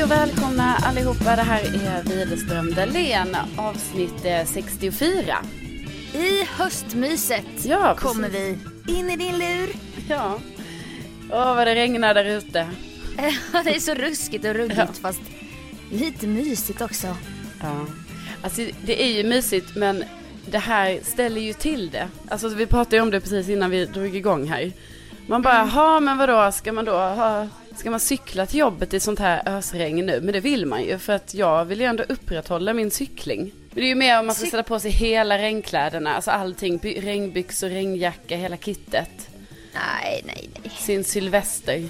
Hej och välkomna allihopa. Det här är Widerström Dahlén, avsnitt eh, 64. I höstmyset Ja, kommer vi in i din lur. Ja. Åh, vad det regnar där ute. det är så ruskigt och ruggigt Ja. fast lite mysigt också. Ja. Alltså, det är ju mysigt, men det här ställer ju till det. Alltså, vi pratade ju om det precis innan vi drog igång här. Man bara, ha men vadå, ska man då ha, ska man cykla till jobbet i sånt här ösregn nu? Men det vill man ju, för att jag vill ju ändå upprätthålla min cykling. Men det är ju mer om man ska sätta på sig hela regnkläderna, alltså allting, by- regnbyxor, regnjacka, hela kittet. Nej, nej, nej. Sin sylvester.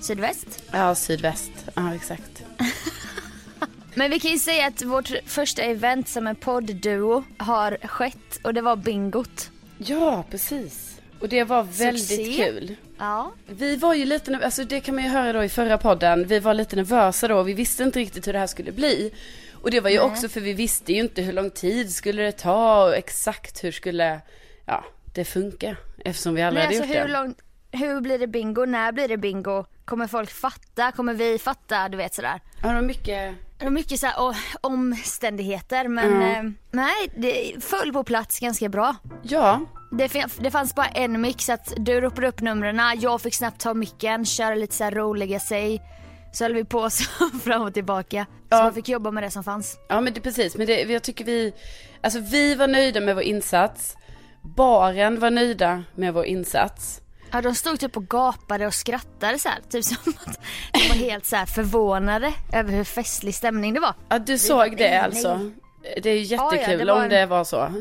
Sydväst. Ja, sydväst. Ja, exakt. Men vi kan ju säga att vårt första event som en poddduo har skett och det var bingot. Ja, precis. Och det var väldigt Succé. kul. Ja. Vi var ju lite, nerv- alltså det kan man ju höra då i förra podden, vi var lite nervösa då, vi visste inte riktigt hur det här skulle bli. Och det var ju Nej. också för vi visste ju inte hur lång tid skulle det ta och exakt hur skulle, ja, det funka. Eftersom vi aldrig Nej, hade alltså gjort hur, det. långt, hur blir det bingo? När blir det bingo? Kommer folk fatta? Kommer vi fatta? Du vet sådär. Ja, det var mycket, Det var mycket så här, å- omständigheter men Ja. eh, nej, det föll på plats ganska bra. ja, Det, det fanns bara en mix, att du ropade upp numren, jag fick snabbt ta micken, köra lite så här roliga sig. Så höll vi på så fram och tillbaka. Så Ja. man fick jobba med det som fanns. ja men det precis, men det, jag tycker vi, alltså vi var nöjda med vår insats. Baren var nöjda med vår insats. Ja, de stod typ och gapade och skrattade så här, typ som att de var helt så här förvånade över hur festlig stämning det var. Ja, du såg det nej. alltså. Det är ju Ja, ja, jättekul det var om det var så.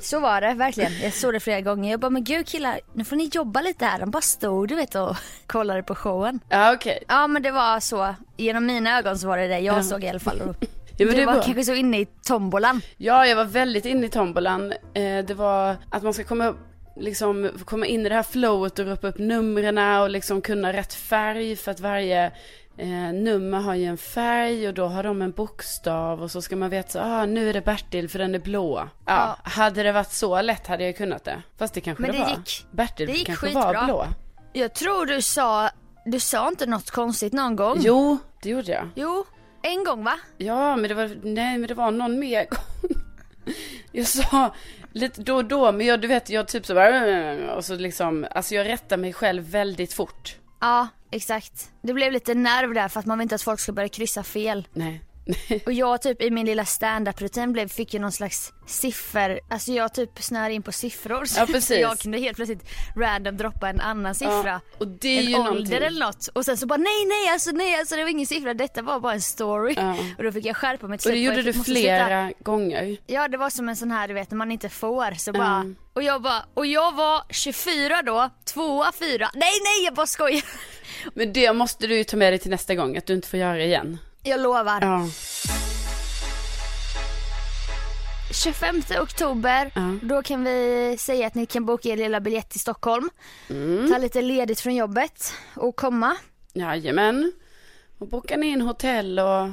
Så var det verkligen. Jag såg det flera gånger. Jag bara, men gud killar, nu får ni jobba lite här. De bara stod du vet och kollade på showen. Ja, okej. Ja men det var så, genom mina ögon så var det det jag Ja. såg i alla fall. Ja, men du var var- kanske så inne i tombolan. Ja, jag var väldigt inne i tombolan. Eh, det var att man ska komma, liksom, komma in i det här flowet och ropa upp numren och liksom kunna rätt färg för att varje eh, nummer har ju en färg och då har de en bokstav och så ska man veta så, ah, nu är det Bertil för den är blå. Ja, hade det varit så lätt hade jag kunnat det. Fast det kanske Men det, det var. gick- Bertil det gick kanske skitbra. var blå. Jag tror du sa, du sa inte något konstigt någon gång? Jo, det gjorde jag. Jo, en gång va? Ja, men det var, nej men det var någon mer gång. Jag sa lite då och då, men jag, du vet, jag typ så bara, och så liksom, alltså jag rättar mig själv väldigt fort. Ja, exakt. Det blev lite nerv där för att man vill inte att folk ska börja kryssa fel. Nej, Och jag typ i min lilla stand-up-rutin blev, fick ju någon slags siffer, alltså jag typ snör in på siffror. Så Ja, precis. jag kunde helt plötsligt random droppa en annan siffra. Ja, och det är en ju ålder någonting. eller något. Och sen så bara nej nej alltså nej alltså det var ingen siffra, detta var bara en story. Ja. Och då fick jag skärpa mig till Och det gjorde du flera gånger. Ja det var som en sån här du vet när man inte får så bara Mm. Och jag bara, och jag var 24 då, tvåa, fyra. Nej nej jag bara skojar. Men det måste du ju ta med dig till nästa gång, att du inte får göra igen. Jag lovar. Ja. 25 oktober, Ja. då kan vi säga att ni kan boka er lilla biljett till Stockholm. Mm. Ta lite ledigt från jobbet och komma. Jajamän. Och boka ni in hotell och,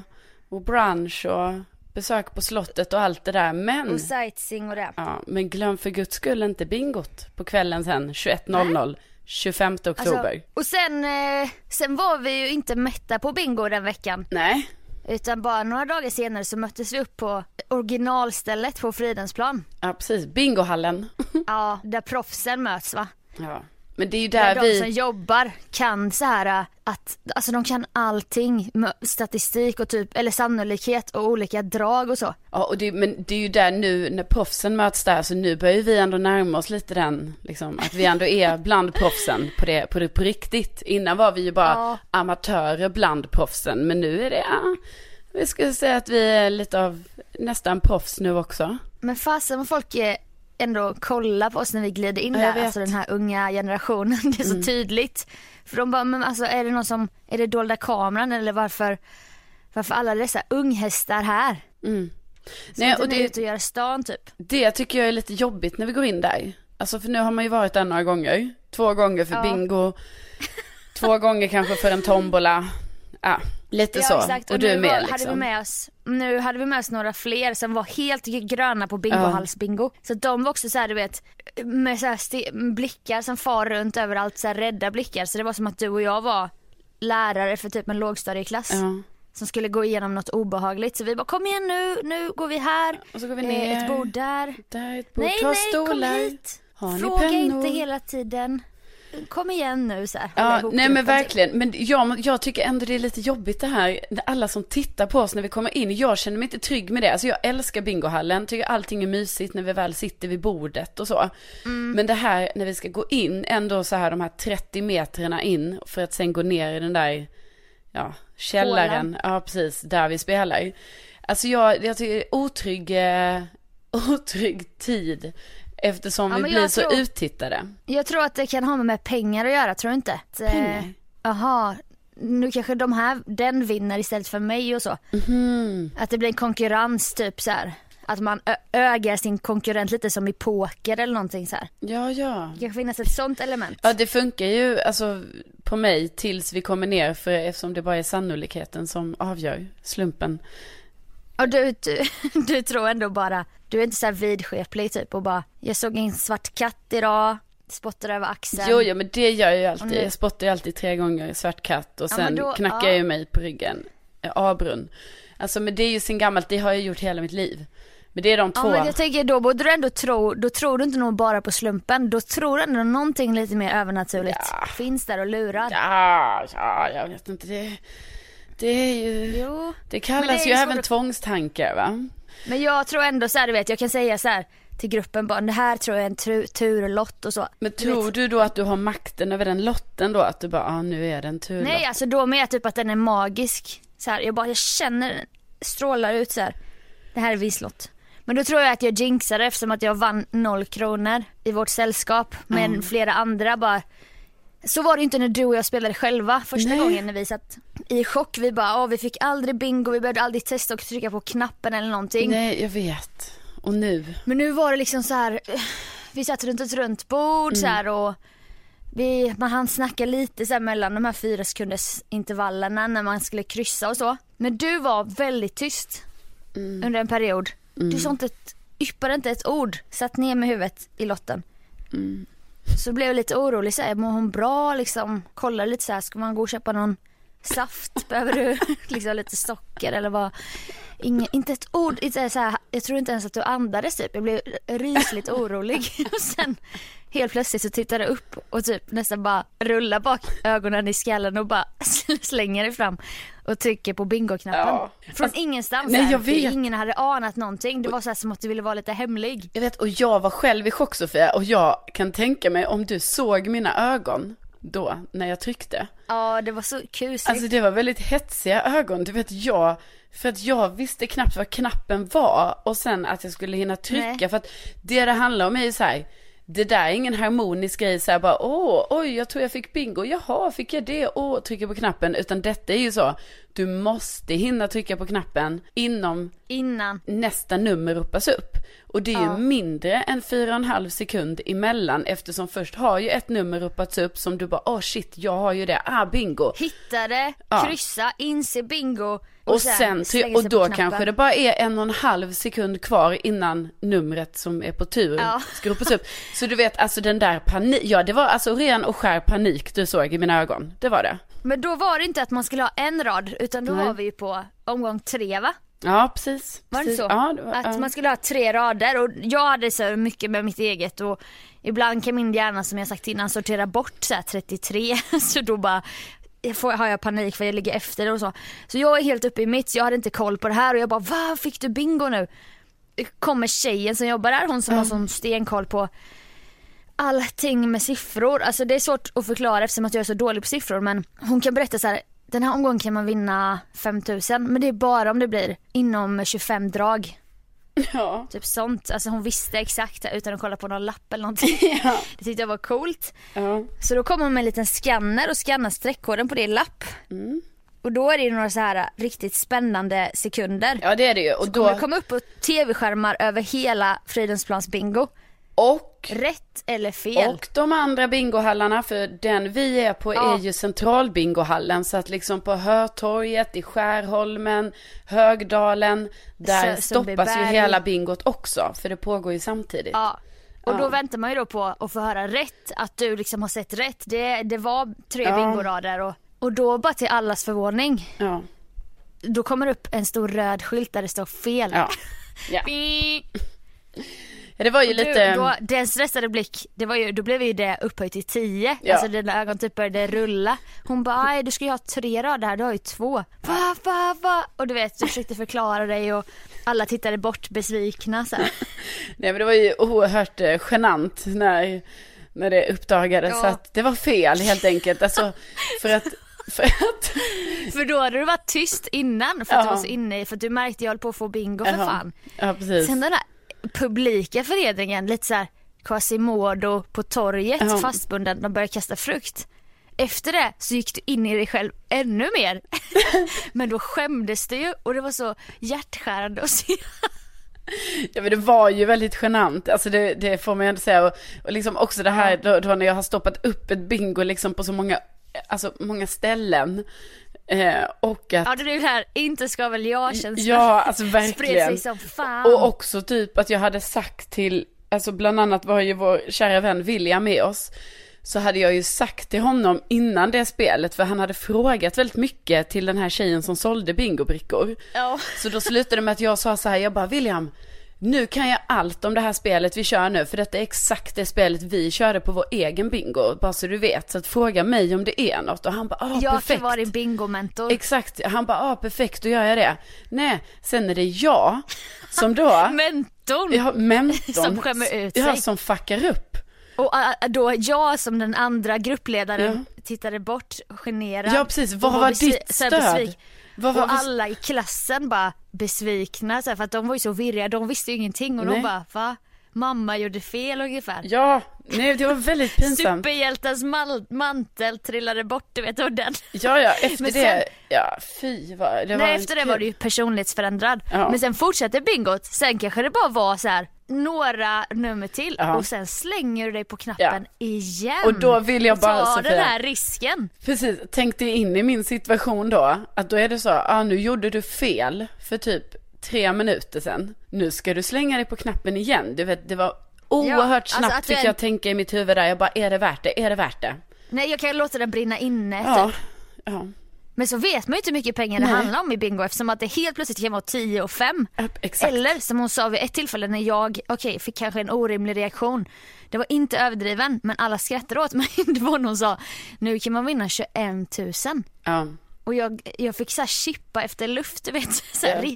och brunch och besök på slottet och allt det där. Men, Och sightseeing och det. ja, men glöm för guds skull inte bingot på kvällen sen 21.00 25 oktober. Alltså, och sen, eh, sen var vi ju inte mätta på bingo den veckan. Nej, Utan bara några dagar senare så möttes vi upp på originalstället på Fridhemsplan. ja precis. Bingohallen. Ja, där proffsen möts va. ja. Men det är ju Där där, de som vi... jobbar kan så här äh, att, alltså de kan allting, statistik och typ, eller sannolikhet och olika drag och så. Ja, och det, men det är ju där nu när proffsen möts där, så nu börjar vi ändå närma oss lite den, liksom, att vi ändå är bland proffsen på det, på det på riktigt. Innan var vi ju bara Ja. amatörer bland proffsen, men nu är det, ja, vi skulle säga att vi är lite av nästan proffs nu också. Men fasen vad folk eh, ändå kollar på oss när vi glider in där. Mm. alltså den här unga generationen, det är så tydligt. För de bara, men alltså är det någon som, är det dolda kameran eller varför, varför alla dessa unghästar här? Mm. Ska Nej, och det- ut och göra stan typ? Det tycker jag är lite jobbigt när vi går in där. Alltså för nu har man ju varit där några gånger. Två gånger för Ja. bingo, två gånger kanske för en tombola. Ja, lite så. exakt. Och, du är nu med var, liksom. hade vi med oss, nu hade vi med oss några fler som var helt gröna på bingohalsbingo. Så de var också så här, du vet, med så här blickar som far runt överallt, så här rädda blickar. Så det var som att du och jag var lärare för typ en lågstadieklass. Ja. Som skulle gå igenom något obehagligt. Så vi bara, kom igen nu, nu går vi här. Och så går vi Eh, ner. Ett bord där. Där är ett bord. Nej, Ta nej, kom stolar. hit. Har Fråga inte hela tiden. Kom igen nu så här. Ja, nej men typ. verkligen. Men jag, jag tycker ändå det är lite jobbigt det här. Alla som tittar på oss när vi kommer in. Jag känner mig inte trygg med det. Alltså jag älskar bingohallen. Tycker allting är mysigt när vi väl sitter vid bordet och så. Mm. Men det här när vi ska gå in, ändå så här de här 30 metrarna in. För att sen gå ner i den där, ja, källaren. Ja, precis. Där vi spelar. Alltså jag, jag tycker otrygg, eh, otrygg tid. Eftersom Ja, vi blir så tror- uttittade. Jag tror att det kan ha med pengar att göra, tror du inte? Eh, Pengar? Jaha, nu kanske de här, den vinner istället för mig och så. Mhm. Att det blir en konkurrens typ så här. Att man ögar sin konkurrent lite som i poker eller någonting så här. Ja, ja. Det kanske finns ett sånt element. Ja, det funkar ju alltså på mig tills vi kommer ner för eftersom det bara är sannolikheten som avgör slumpen. Och du, du, du tror ändå bara, du är inte så här vidskeplig typ och bara, jag såg en svart katt idag, spottar över axeln. Jo, ja, men det gör jag ju alltid. nu- Jag spottar ju alltid tre gånger svart katt och Ja, sen men då- knackar ja. jag ju mig på ryggen. A-brunn. Alltså, men det är ju sen gammalt, det har jag gjort hela mitt liv. Men det är de Ja två. men jag tänker då borde du ändå tro, då tror du inte nog bara på slumpen, då tror du ändå någonting lite mer övernaturligt Ja. finns där och lurar. Ja, ja, jag vet inte. Det, det är ju... Jo. Det kallas ju ju även att- tvångstankar, va? Men jag tror ändå så här, du vet, jag kan säga så här till gruppen bara, det här tror jag är en tur, turlott och så. Men tror du då att du har makten över den lotten då? Att du bara, ah, nu är det en turlott. Nej alltså då med typ att den är magisk. Så här, jag bara, jag känner den strålar ut så här. Det här är vislott. Men då tror jag att jag jinxade eftersom att jag vann noll kronor i vårt sällskap. Men flera andra bara så var det inte när du och jag spelade själva första Nej. gången när vi satt i chock. Vi bara, åh vi fick aldrig bingo, vi behövde aldrig testa och trycka på knappen eller någonting. Nej, jag vet. Och nu? Men nu var det liksom så här, vi satt runt ett runt bord så här och vi, man hann snacka lite så mellan de här fyra sekunders intervallerna när man skulle kryssa och så. Men du var väldigt tyst under en period. Du sa inte ett, yppade inte ett ord, satt ner med huvudet i lotten. Så blev jag lite orolig så här, mår hon bra liksom? Kollade lite så här, ska man gå och köpa någon saft? Behöver du liksom lite socker eller vad? Inge, inte ett ord, inte så här, jag tror inte ens att du andades typ. Jag blev rysligt orolig. Och sen helt plötsligt så tittar du upp och typ nästan bara rullar bak ögonen i skallen och bara slänger dig fram och trycker på bingoknappen. Ja. Från ingenstans. nej, jag vet. Ingen hade anat någonting. Det var så här som att du ville vara lite hemlig. Jag vet, och jag var själv i chock Sofia, och jag kan tänka mig om du såg mina ögon då, när jag tryckte. Ja, det var så kusligt. Alltså det var väldigt hetsiga ögon, du vet jag, för att jag visste knappt vad knappen var och sen att jag skulle hinna trycka Nej. för att det det handlar om är ju så här, det där är ingen harmonisk grej så här bara, åh, oj, jag tror jag fick bingo, jaha, fick jag det, åh, trycker på knappen, utan detta är ju så, du måste hinna trycka på knappen inom Innan. nästa nummer ropas upp. Och det är Ja. ju mindre än fyra och en halv sekund emellan eftersom först har ju ett nummer ropats upp som du bara, åh shit, jag har ju det, ah bingo. Hittade, Ja. kryssa, inse bingo. Och sen, slänga och då kanske det bara är en och en halv sekund kvar innan numret som är på tur Ja. ska ropas upp. Så du vet, alltså den där panik, ja det var alltså ren och skär panik du såg i mina ögon. Det var det. Men då var det inte att man skulle ha en rad utan då Nej. var vi ju på omgång tre va? Ja, precis. Var det precis. så? Ja, det var, att man skulle ha tre rader och jag hade så mycket med mitt eget och ibland kan min hjärna som jag sagt innan sortera bort så här 33 så då bara får, har jag panik för jag ligger efter och så. Så jag är helt uppe i mitt, jag hade inte koll på det här och jag bara vad fick du bingo nu? Kommer tjejen som jobbar där, hon som har sån stenkoll på allting med siffror. Alltså det är svårt att förklara eftersom att jag är så dålig på siffror men hon kan berätta så här. Den här omgången kan man vinna 5000 men det är bara om det blir inom 25 drag. Ja. Typ sånt. Alltså hon visste exakt utan att kolla på någon lapp eller någonting. Ja. Det tyckte jag var coolt. ja. Så då kommer hon med en liten scanner och scannar streckkoden på din lapp. Mm. Och då är det några så här riktigt spännande sekunder. ja, det är det ju. Och Då kommer det komma upp på tv-skärmar över hela Fridhemsplans bingo. Och Rätt eller fel. Och de andra bingohallarna, för den vi är på Ja. är ju centralbingohallen. Så att liksom på Hörtorget, i Skärholmen, Högdalen, där stoppas ju hela bingot också. För det pågår ju samtidigt. Ja. Och då Ja. väntar man ju då på att få höra rätt, att du liksom har sett rätt. Det, det var tre Ja. bingorader och, och då bara till allas förvåning, Ja. då kommer det upp en stor röd skylt där det står fel. Ja. Ja. Ja, det var ju Du, lite... då, den stressade blick, det var ju, då blev ju det upphöjt till 10. Ja. Alltså dina ögon typ började rulla. Hon bara, du ska ju ha tre rader här, du har ju två. Va, va, va? Och du vet, du försökte förklara dig och alla tittade bort besvikna så. Nej men det var ju oerhört eh, genant när, när det uppdagades Ja. att det var fel helt enkelt. Alltså, för att... För att För då hade du varit tyst innan för att Ja. du var så inne i, för att du märkte jag höll på att få bingo för Jaha. fan. Ja, precis. Sen den där publika förnedringen, lite såhär Quasimodo på torget Ja. fastbunden, de började kasta frukt. Efter det så gick du in i dig själv ännu mer. Men då skämdes du ju och det var så hjärtskärande att se. Ja men det var ju väldigt genant, alltså det, det får man ju ändå säga. Och, och liksom också det här då, då när jag har stoppat upp ett bingo liksom på så många, alltså många ställen. Eh, och att, Ja det det här, inte ska väl jag känslan. ja alltså verkligen. sig som fan. Och också typ att jag hade sagt till, alltså bland annat var ju vår kära vän William med oss. Så hade jag ju sagt till honom innan det spelet, för han hade frågat väldigt mycket till den här tjejen som sålde bingobrickor. Ja. Så då slutade det med att jag sa så här, jag bara William, nu kan jag allt om det här spelet vi kör nu, för detta är exakt det spelet vi körde på vår egen bingo, bara så du vet. Så att fråga mig om det är något. Och han bara, ah Jag perfekt. kan vara din bingomentor. Exakt, han bara, ah perfekt, då gör jag det. Nej, sen är det jag som då, Mentorn. ja, mentorn, Som skämmer ut ja, sig. som fuckar upp. Och äh, då jag som den andra gruppledaren tittade bort, generad. Ja precis, vad var besvi- ditt stöd? Vad var och alla i klassen bara besvikna så här, för att de var ju så virriga, de visste ju ingenting och Nej. de bara va? Mamma gjorde fel ungefär. Ja, nej det var väldigt pinsamt. Superhjältens mantel trillade bort, du vet och den. Ja, ja, efter Men det, sen- ja fy vad, det var Nej efter det var du ju personlighetsförändrad. Ja. Men sen fortsatte bingot, sen kanske det bara var så här några nummer till Ja. och sen slänger du dig på knappen igen. Och då vill jag bara, Ta Sofia- den här risken. Precis, tänk dig in i min situation då, att då är det så, ja ah, nu gjorde du fel för typ tre minuter sedan. Nu ska du slänga dig på knappen igen. Du vet, det var oerhört alltså snabbt fick är- jag tänka i mitt huvud där. Jag bara, är det värt det? Är det värt det? Nej jag kan låta den brinna inne Ja, typ. ja. Men så vet man ju inte hur mycket pengar det Nej. handlar om i bingo eftersom att det helt plötsligt kan vara 10 och 5. Ja, Exakt. Eller som hon sa vid ett tillfälle när jag, okej fick kanske en orimlig reaktion. Det var inte överdriven men alla skrattade åt mig. Det var när hon sa, nu kan man vinna 21 000. Ja. Och jag, jag fick så här chippa efter luft, du vet. Så här, Ja.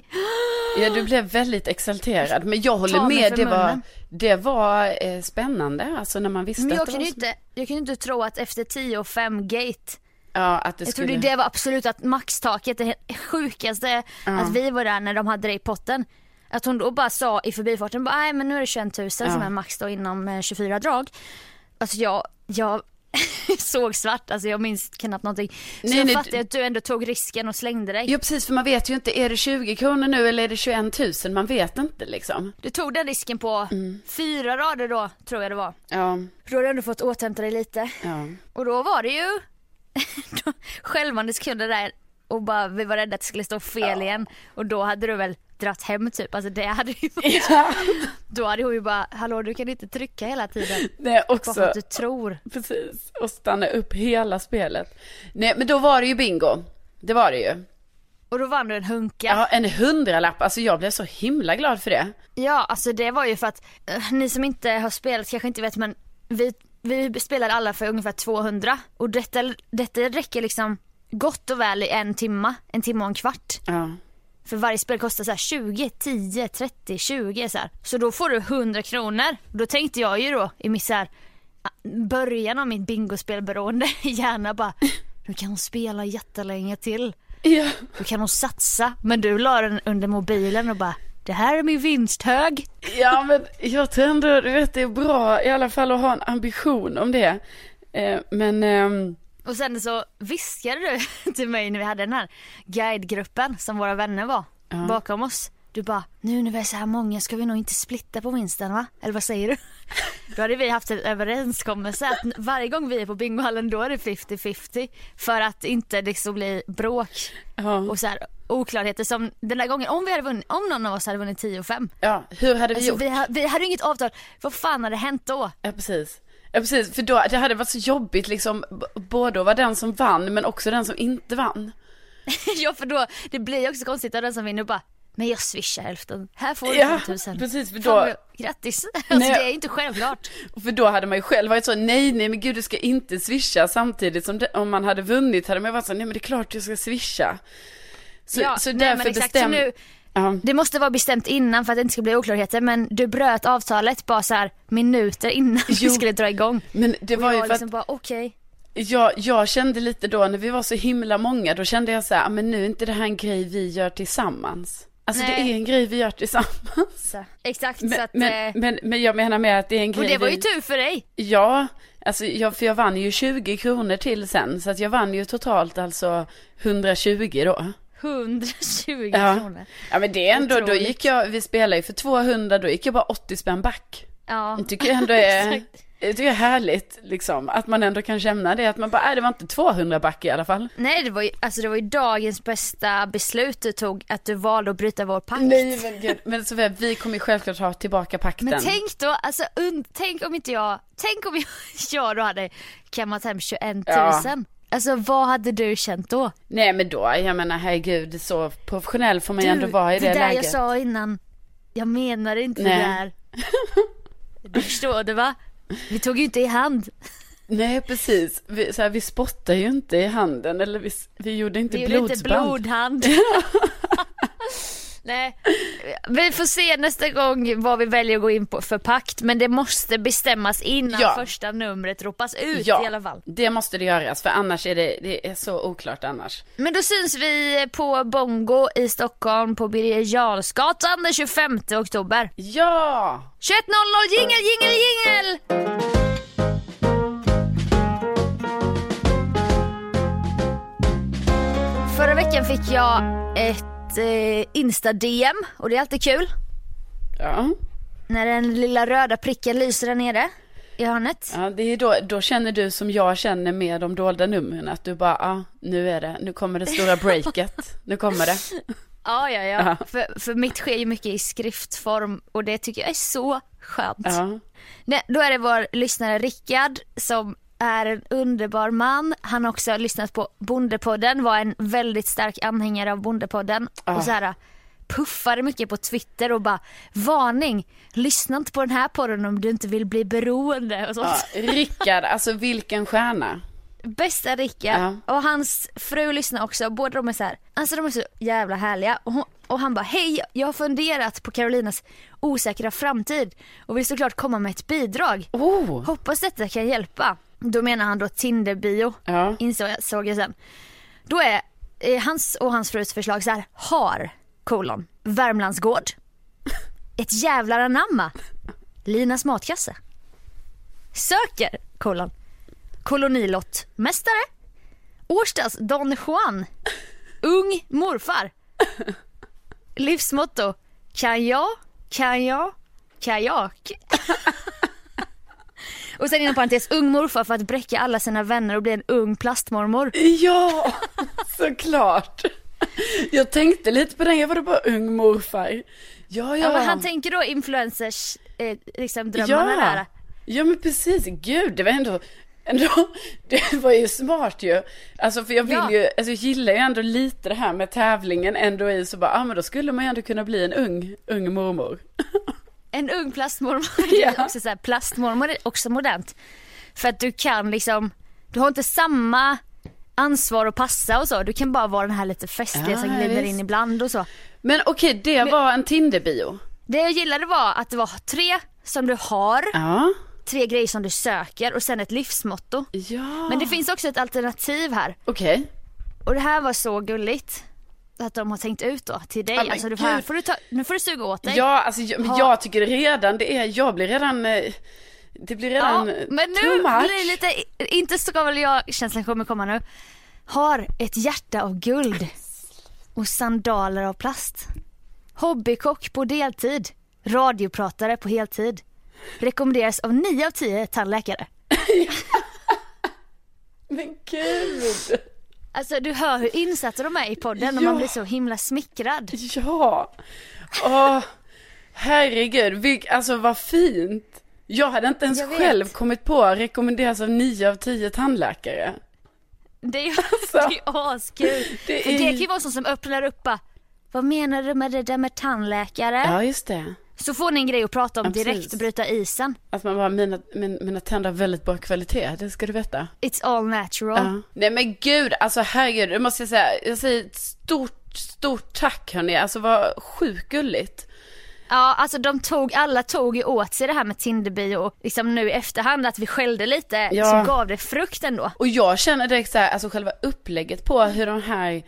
Ja, du blev väldigt exalterad. Men jag håller med, det var, munnen. det var eh, spännande. Alltså när man visste Men jag att det kunde var ju inte, jag kunde inte tro att efter 10 och 5 gate Ja, att det Jag skulle... trodde det var absolut att maxtaket, det sjukaste att vi var där när de hade det i potten. Att hon då bara sa i förbifarten, nej men nu är det 21 000 som är max då inom eh, 24 drag. Alltså jag, jag såg svart, alltså jag minns knappt någonting. Så Nej, jag nej, fattade att du ändå tog risken och slängde dig. Ja, precis, för man vet ju inte, är det 20 kronor nu eller är det 21 000? Man vet inte liksom. Du tog den risken på Mm. fyra rader då, tror jag det var. Ja, Då har du ändå fått återhämta dig lite. ja. Och då var det ju självmande sekunder där och bara vi var rädda att det skulle stå fel igen. Och då hade du väl dratt hem typ, alltså det hade ju ja. Då hade hon ju bara, hallå du kan inte trycka hela tiden. Det är Bara också... för att du tror. Precis, och stanna upp hela spelet. Nej, men då var det ju bingo. Det var det ju. Och då vann du en hunka. Ja, en hundralapp. Alltså jag blev så himla glad för det. Ja, alltså det var ju för att eh, ni som inte har spelat kanske inte vet men vi, vi spelade alla för ungefär 200 och detta, detta räcker liksom gott och väl i en timma, en timme och en kvart. Ja. För varje spel kostar så här 20, 10, 30, 20 så här. Så då får du 100 kronor. Då tänkte jag ju då i mitt så här, ah, början av mitt bingospelberoende gärna bara, nu kan hon spela jättelänge till. Ja. Då kan hon satsa. Men du la den under mobilen och bara, det här är min vinsthög. ja, men jag tror ändå, du vet, det är bra i alla fall att ha en ambition om det. Eh, men, ehm, Och sen så viskade du till mig när vi hade den här guidegruppen som våra vänner var bakom oss. Du bara, nu när vi är så här många ska vi nog inte splitta på vinsten va? Eller vad säger du? Då hade vi haft en överenskommelse att varje gång vi är på bingohallen då är det 50-50 för att inte liksom bli bråk ja. och så här oklarheter som den där gången om vi hade vunnit, om någon av oss hade vunnit 10 och 5. ja, hur hade vi Alltså, gjort? vi, vi hade inget avtal, vad fan hade hänt då? Ja, precis. Ja, precis, för då, det hade varit så jobbigt liksom, både att vara den som vann, men också den som inte vann. ja för då, det blir ju också konstigt av den som vinner bara men jag swishar hälften, här får du Ja, 5000. precis, för då- Grattis! Alltså Nej. det är inte självklart. För då hade man ju själv varit så, nej, nej, men gud, du ska inte swisha. Samtidigt som det, om man hade vunnit hade man varit så, nej, men det är klart jag ska swisha. Så, ja, så nej, därför men Ja, det måste vara bestämt innan för att det inte ska bli oklarheter men du bröt avtalet bara så här minuter innan vi Jo. skulle dra igång. men det Och var ju för liksom att bara okej. jag, jag kände lite då, när vi var så himla många, då kände jag så här, "Ah, men nu är inte det här en grej vi gör tillsammans. Alltså det Nej. är en grej vi gör tillsammans. Så, Exakt Men, så att, men, eh, men, men jag menar med att det är en grej och det var ju vi... tur för dig. Ja, alltså jag, för jag vann ju 20 kronor till sen, så att jag vann ju totalt alltså 120 då. 120 Ja. kronor. Ja men det är ändå, då Otroligt. gick jag, vi spelade ju för 200, då gick jag bara 80 spänn back. Ja. Jag tycker jag ändå är, det är härligt liksom, att man ändå kan känna det, att man bara, nej det var inte 200 back i alla fall. Nej det var ju, alltså det var ju dagens bästa beslut du tog att du valde att bryta vår pakt. Nej men gud, men Sofia, vi kommer ju självklart ha tillbaka pakten. Men tänk då, alltså tänk om inte jag, tänk om jag, jag då hade kammat hem 21 000. Ja. Alltså vad hade du känt då? Nej men då, jag menar herregud, så professionell får man ju ändå vara i det, det där läget. jag sa innan, jag menar inte Nej. det där. Du förstår det va? Vi tog ju inte i hand. Nej precis, vi, så här, vi spottar ju inte i handen, eller vi, vi gjorde inte Vi gjorde inte blodsband. blodhand. Nej, vi får se nästa gång vad vi väljer att gå in på för pakt. Men det måste bestämmas innan Ja. första numret ropas ut Ja, i alla fall. det måste det göras, för annars är det, det är så oklart annars. Men då syns vi på Bongo i Stockholm på Birger Jarlsgatan den 25 oktober. Ja! 21.00, jingel, jingel, jingel! Förra veckan fick jag ett eh, Insta-DM och det är alltid kul. Ja, När den lilla röda pricken lyser där nere i hörnet. ja det är då, då känner du som jag känner med de dolda numren, att du bara, ja, nu är det, nu kommer det stora breaket, nu kommer det. Ja, ja, ja. Ja. För, för mitt sker ju mycket i skriftform och det tycker jag är så skönt. Ja, Nej, då är det vår lyssnare Rickard som är en underbar man. Han har också lyssnat på Bondepodden, var en väldigt stark anhängare av Bondepodden. Ah. Och så här, puffade mycket på Twitter och bara varning, lyssna inte på den här podden om du inte vill bli beroende och sånt. Ja, Rickard, alltså vilken stjärna. Bästa Rickard. Ja. Och hans fru lyssnar också. Båda de är så här, alltså de är så jävla härliga. Och, hon, och han bara, hej jag har funderat på Carolinas osäkra framtid och vill såklart komma med ett bidrag. Oh, Hoppas detta kan hjälpa. Då menar han då Tinder-bio. ja. Insåg jag, såg jag sen. Då är eh, hans och hans frus förslag så här, har, kolon, Värmlandsgård. Ett jävlar anamma. Linas matkasse. Söker, kolon, kolonilottmästare. Årstads Don Juan. Ung morfar. Livsmotto, kan jag, kan jag, kajak. Och sen inom parentes, ung morfar för att bräcka alla sina vänner och bli en ung plastmormor. Ja, såklart. Jag tänkte lite på den, jag var då bara ung morfar. Ja, ja. Ja, men han tänker då influencers, eh, liksom drömmarna ja. där. Ja men precis, gud det var ändå, ändå, det var ju smart ju. Alltså för jag vill Ja. ju, alltså jag gillar ju ändå lite det här med tävlingen ändå i så bara, ja ah, men då skulle man ju ändå kunna bli en ung, ung mormor. En ung plastmormor, Ja. också så här, plastmormor är också modernt. För att du kan liksom, du har inte samma ansvar att passa och så. Du kan bara vara den här lite festliga som Ja, glider visst. in ibland och så. Men okej, det var en Tinder-bio. Det jag gillade var att det var tre som du har, Ja. tre grejer som du söker och sen ett livsmotto. Ja. Men det finns också ett alternativ här. Okej. Och det här var så gulligt. Att de har tänkt ut då till dig. Alltså, du, här får du ta, nu får du suga åt dig. Ja, alltså jag, men Ha- jag tycker redan det är, jag blir redan, eh, det blir redan Ja, eh, men too nu much. blir det lite, inte ska väl jag, känslan kommer komma nu. Har ett hjärta av guld och sandaler av plast. Hobbykock på deltid. Radiopratare på heltid. Rekommenderas av 9 av 10 tandläkare. Men gud. Alltså du hör hur insatta de är i podden och Ja. man blir så himla smickrad. Ja. Åh, herregud. Vilk, alltså vad fint. Jag hade inte ens själv kommit på att rekommenderas av 9 av 10 tandläkare. Det är ju det askul. Det För är det kan ju vara sånt som öppnar upp bara, Vad menar du med det där med tandläkare? Ja, just det. Så får ni en grej att prata om Ja, direkt och bryta isen. Att man bara, mina, min, mina tänder har väldigt bra kvalitet, det ska du veta. It's all natural. Ja. Nej men gud, alltså herregud, det måste jag säga. Jag säger ett stort, stort tack hörni. Alltså vad sjukt gulligt. Ja, alltså de tog, alla tog ju åt sig det här med Tinderbio och liksom nu i efterhand att vi skällde lite Ja. så gav det frukt ändå. Och jag känner direkt så här, alltså själva upplägget på hur de här,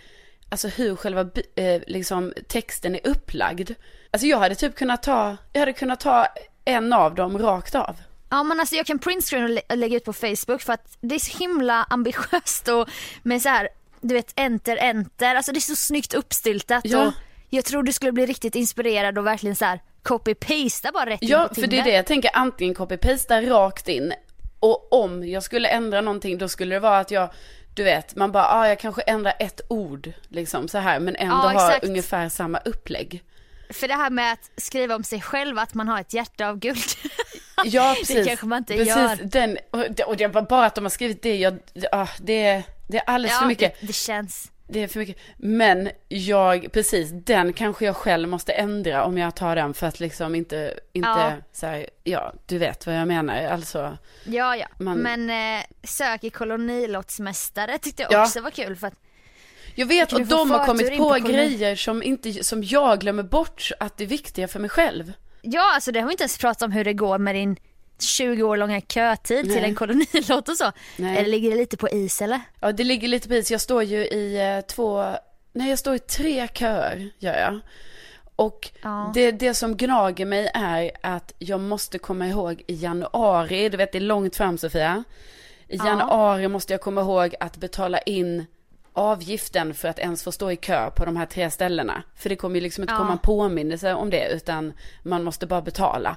alltså hur själva eh, liksom texten är upplagd. Alltså jag hade typ kunnat ta, jag hade kunnat ta en av dem rakt av. Ja men alltså jag kan printscreen och lä- och lägga ut på Facebook för att det är så himla ambitiöst och med så här, du vet enter enter, alltså det är så snyggt uppstyltat Ja. och jag tror du skulle bli riktigt inspirerad och verkligen så här copy-pasta bara rätt in Ja, på för det är det jag tänker, antingen copy-pasta rakt in. Och om jag skulle ändra någonting, då skulle det vara att jag, du vet, man bara, ah, jag kanske ändrar ett ord, liksom så här, men ändå Ja, har ungefär samma upplägg. För det här med att skriva om sig själv att man har ett hjärta av guld. Ja, precis. Det kanske man inte precis, gör. Den, och det, och det var bara att de har skrivit det, jag, ah, det, det är alldeles för mycket. Det, det känns. Det är för mycket. Men jag, precis, den kanske jag själv måste ändra om jag tar den för att liksom inte, inte Ja. så här, ja, du vet vad jag menar. Alltså, Ja ja, Man- men eh, sök i kolonilottsmästare tyckte jag Ja. också var kul för att jag vet och de har kommit på, på grejer som, inte, som jag glömmer bort att det är viktiga för mig själv. Ja alltså det har vi inte ens pratat om hur det går med din 20 år långa kötid till Nej. en kolonilott och så. Nej. Eller ligger det lite på is eller? Ja, det ligger lite på is. Jag står ju i eh, två, nej jag står i tre köer, gör jag. Och Ja. det, det som gnager mig är att jag måste komma ihåg i januari, du vet det är långt fram Sofia. I Ja. januari måste jag komma ihåg att betala in avgiften för att ens få stå i kö på de här tre ställena. För det kommer ju liksom inte Ja. komma en påminnelse om det, utan man måste bara betala.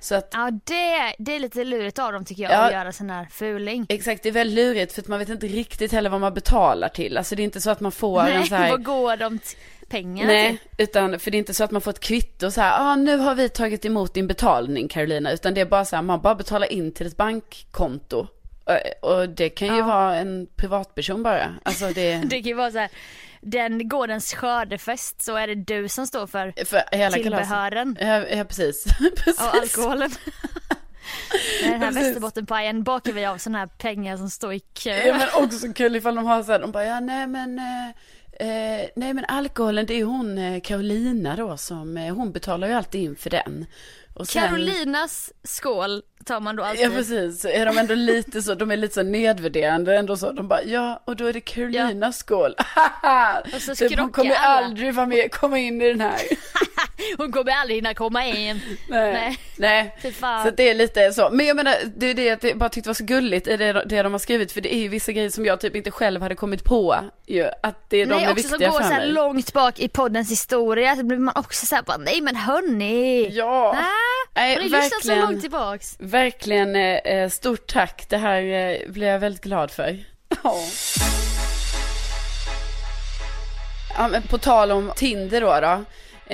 Så att Ja det, det är lite lurigt av dem tycker jag Ja. att göra sån här fuling. Exakt, det är väldigt lurigt för att man vet inte riktigt heller vad man betalar till. Alltså det är inte så att man får en Nej, så här... vad går de t- pengarna Nej, till? utan för det är inte så att man får ett kvitto så här, ah, nu har vi tagit emot din betalning Carolina, utan det är bara så här, man bara betalar in till ett bankkonto Och, och det kan ju Ja. vara en privatperson bara. Alltså det, Det kan ju vara så här, den gårdens skördefest så är det du som står för för hela tillbehören Ja, ja precis. precis. och alkoholen. Den här Precis. västerbottenpajen bakar vi av sådana här pengar som står i kö. Ja men också kul ifall de har så här, de bara, ja nej men, eh, eh, nej men alkoholen det är ju hon eh, Carolina då som, eh, hon betalar ju alltid in för den. Och sen- Carolinas skål tar man då alltid. Ja precis, så är de ändå lite så, de är lite så nedvärderande ändå så, de bara, ja och då är det Carolinas skål. Och så Typ, hon kommer alla. aldrig vara med, komma in i den här. Hon kommer aldrig hinna komma in. Nej. Nej. Nej. Så det är lite så. Men jag menar, det är det att jag bara tyckte var så gulligt i det, det de har skrivit. För det är ju vissa grejer som jag typ inte själv hade kommit på. Ju, att det är de Nej är också som viktiga går för så här mig. långt bak i poddens historia så blir man också såhär bara nej men hörni. Ja. Nej, Nej, har ni lyssnat så långt tillbaks? Verkligen eh, eh, stort tack. Det här eh, blir jag väldigt glad för. Ja. Ja, men på tal om Tinder då. då.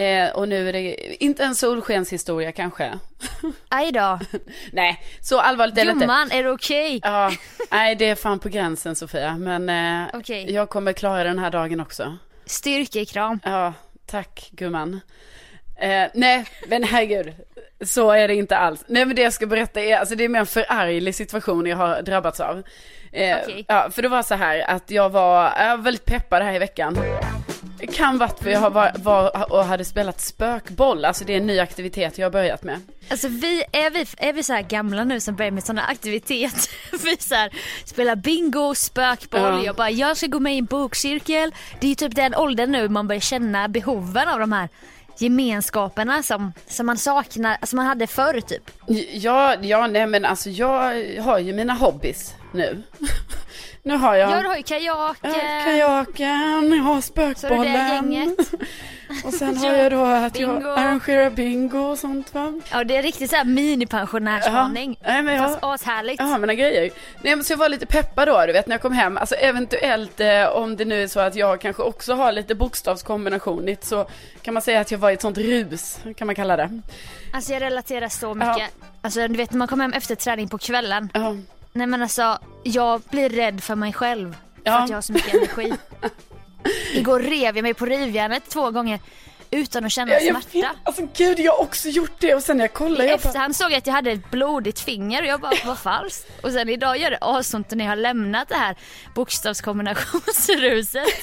Eh, och nu är det inte en solskenshistoria kanske. Aj då. Nej, så allvarligt är det inte. Gumman, är det okej? Ja, nej det är fan på gränsen Sofia. Men eh, Okej. jag kommer klara den här dagen också. Styrkekram. Ja, tack gumman. Eh, nej, men herregud. Så är det inte alls. Nej men det jag ska berätta är, alltså det är mer en förarglig situation jag har drabbats av. Eh, Okej. Ja, för det var så här att jag var, jag var väldigt peppad här i veckan. Det kan varit för jag har var, var och hade spelat spökboll, alltså det är en ny aktivitet jag har börjat med. Alltså vi, är vi, är vi så här gamla nu som börjar med sådana aktiviteter? vi så här, spelar bingo, spökboll, Ja. jag bara jag ska gå med i en bokcirkel. Det är ju typ den åldern nu man börjar känna behoven av de här gemenskaperna som, som man saknar, som man hade förr typ. Ja, ja nej men alltså jag har ju mina hobbys nu. nu har jag... Jag har ju kajaken. Ja, kajaken, jag har Så spökbollen. Och sen har Ja, jag då att bingo. jag arrangerar bingo och sånt va. Ja det är riktigt såhär minipensionärsvarning. Nej, men jag- Fast ashärligt. Jag har mina grejer. Nej men så jag var lite peppad då du vet när jag kom hem. Alltså eventuellt eh, om det nu är så att jag kanske också har lite bokstavskombinationigt så kan man säga att jag var i ett sånt rus kan man kalla det. Alltså jag relaterar så mycket. Alltså du vet när man kommer hem efter träning på kvällen. Ja. Nej men alltså jag blir rädd för mig själv. För Ja. att jag har så mycket energi. Igår rev jag mig på rivjärnet två gånger utan att känna Jag, jag smärta. alltså gud jag har också gjort det och sen när jag I kollade jag bara, efterhand såg jag att jag hade ett blodigt finger och jag bara, vad falskt. Och sen idag gör det asont när jag har lämnat det här bokstavskombinationsruset.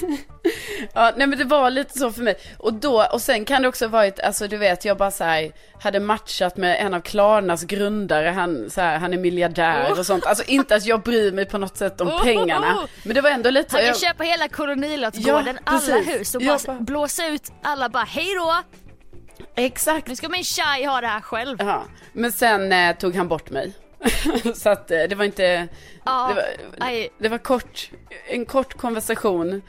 Ja, nej men det var lite så för mig. Och då, och sen kan det också varit, alltså du vet, jag bara så här, hade matchat med en av Klarnas grundare, han, så här, han är miljardär och sånt. Alltså inte att jag bryr mig på något sätt om Oh. pengarna. Men det var ändå lite. Han kan Jag, köpa hela kolonilottgården, Ja, alla hus och Jag bara bara- blåsa ut alla bara hej då. exakt. Nu ska min tjej ha det här själv. Ja, men sen eh, tog han bort mig. så att eh, det var inte, Ja, det var, det var kort, en kort konversation.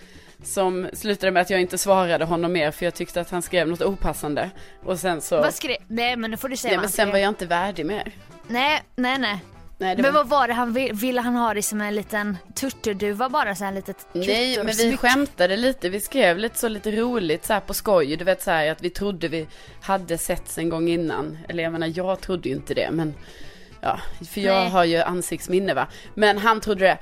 Som slutade med att jag inte svarade honom mer för jag tyckte att han skrev något opassande. Och sen så, Vad skrev, nej men nu får du säga nej men sen var jag inte värdig mer. Nej, nej nej. Nej, Men var... vad var det han ville, ville han ha det som en liten turturduva bara så här litet Nej, men vi skämtade lite. Vi skrev lite så lite roligt så här på skoj. Du vet så här att vi trodde vi hade setts en gång innan. Eller jag menar, jag trodde ju inte det, men ja, för jag Nej. har ju ansiktsminne va. Men han trodde det.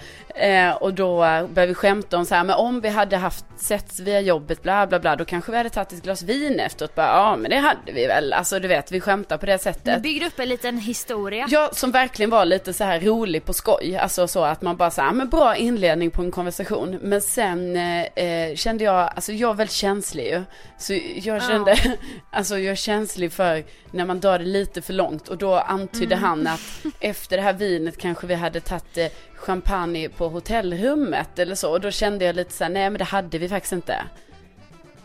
Eh, och då eh, började vi skämta om så här, men om vi hade haft setts via jobbet, bla bla bla, då kanske vi hade tagit ett glas vin efteråt. Bara, ja, men det hade vi väl. Alltså du vet, vi skämtar på det sättet. byggde upp en liten historia. Ja, som verkligen var lite så här rolig på skoj. Alltså så att man bara så här, men bra inledning på en konversation. Men sen eh, eh, kände jag, alltså jag är väldigt känslig ju. Så jag kände, alltså jag är känslig för när man drar det lite för långt. Och då antydde han att efter det här vinet kanske vi hade tagit eh, champagne på hotellrummet eller så. Och då kände jag lite så här, nej men det hade vi faktiskt inte.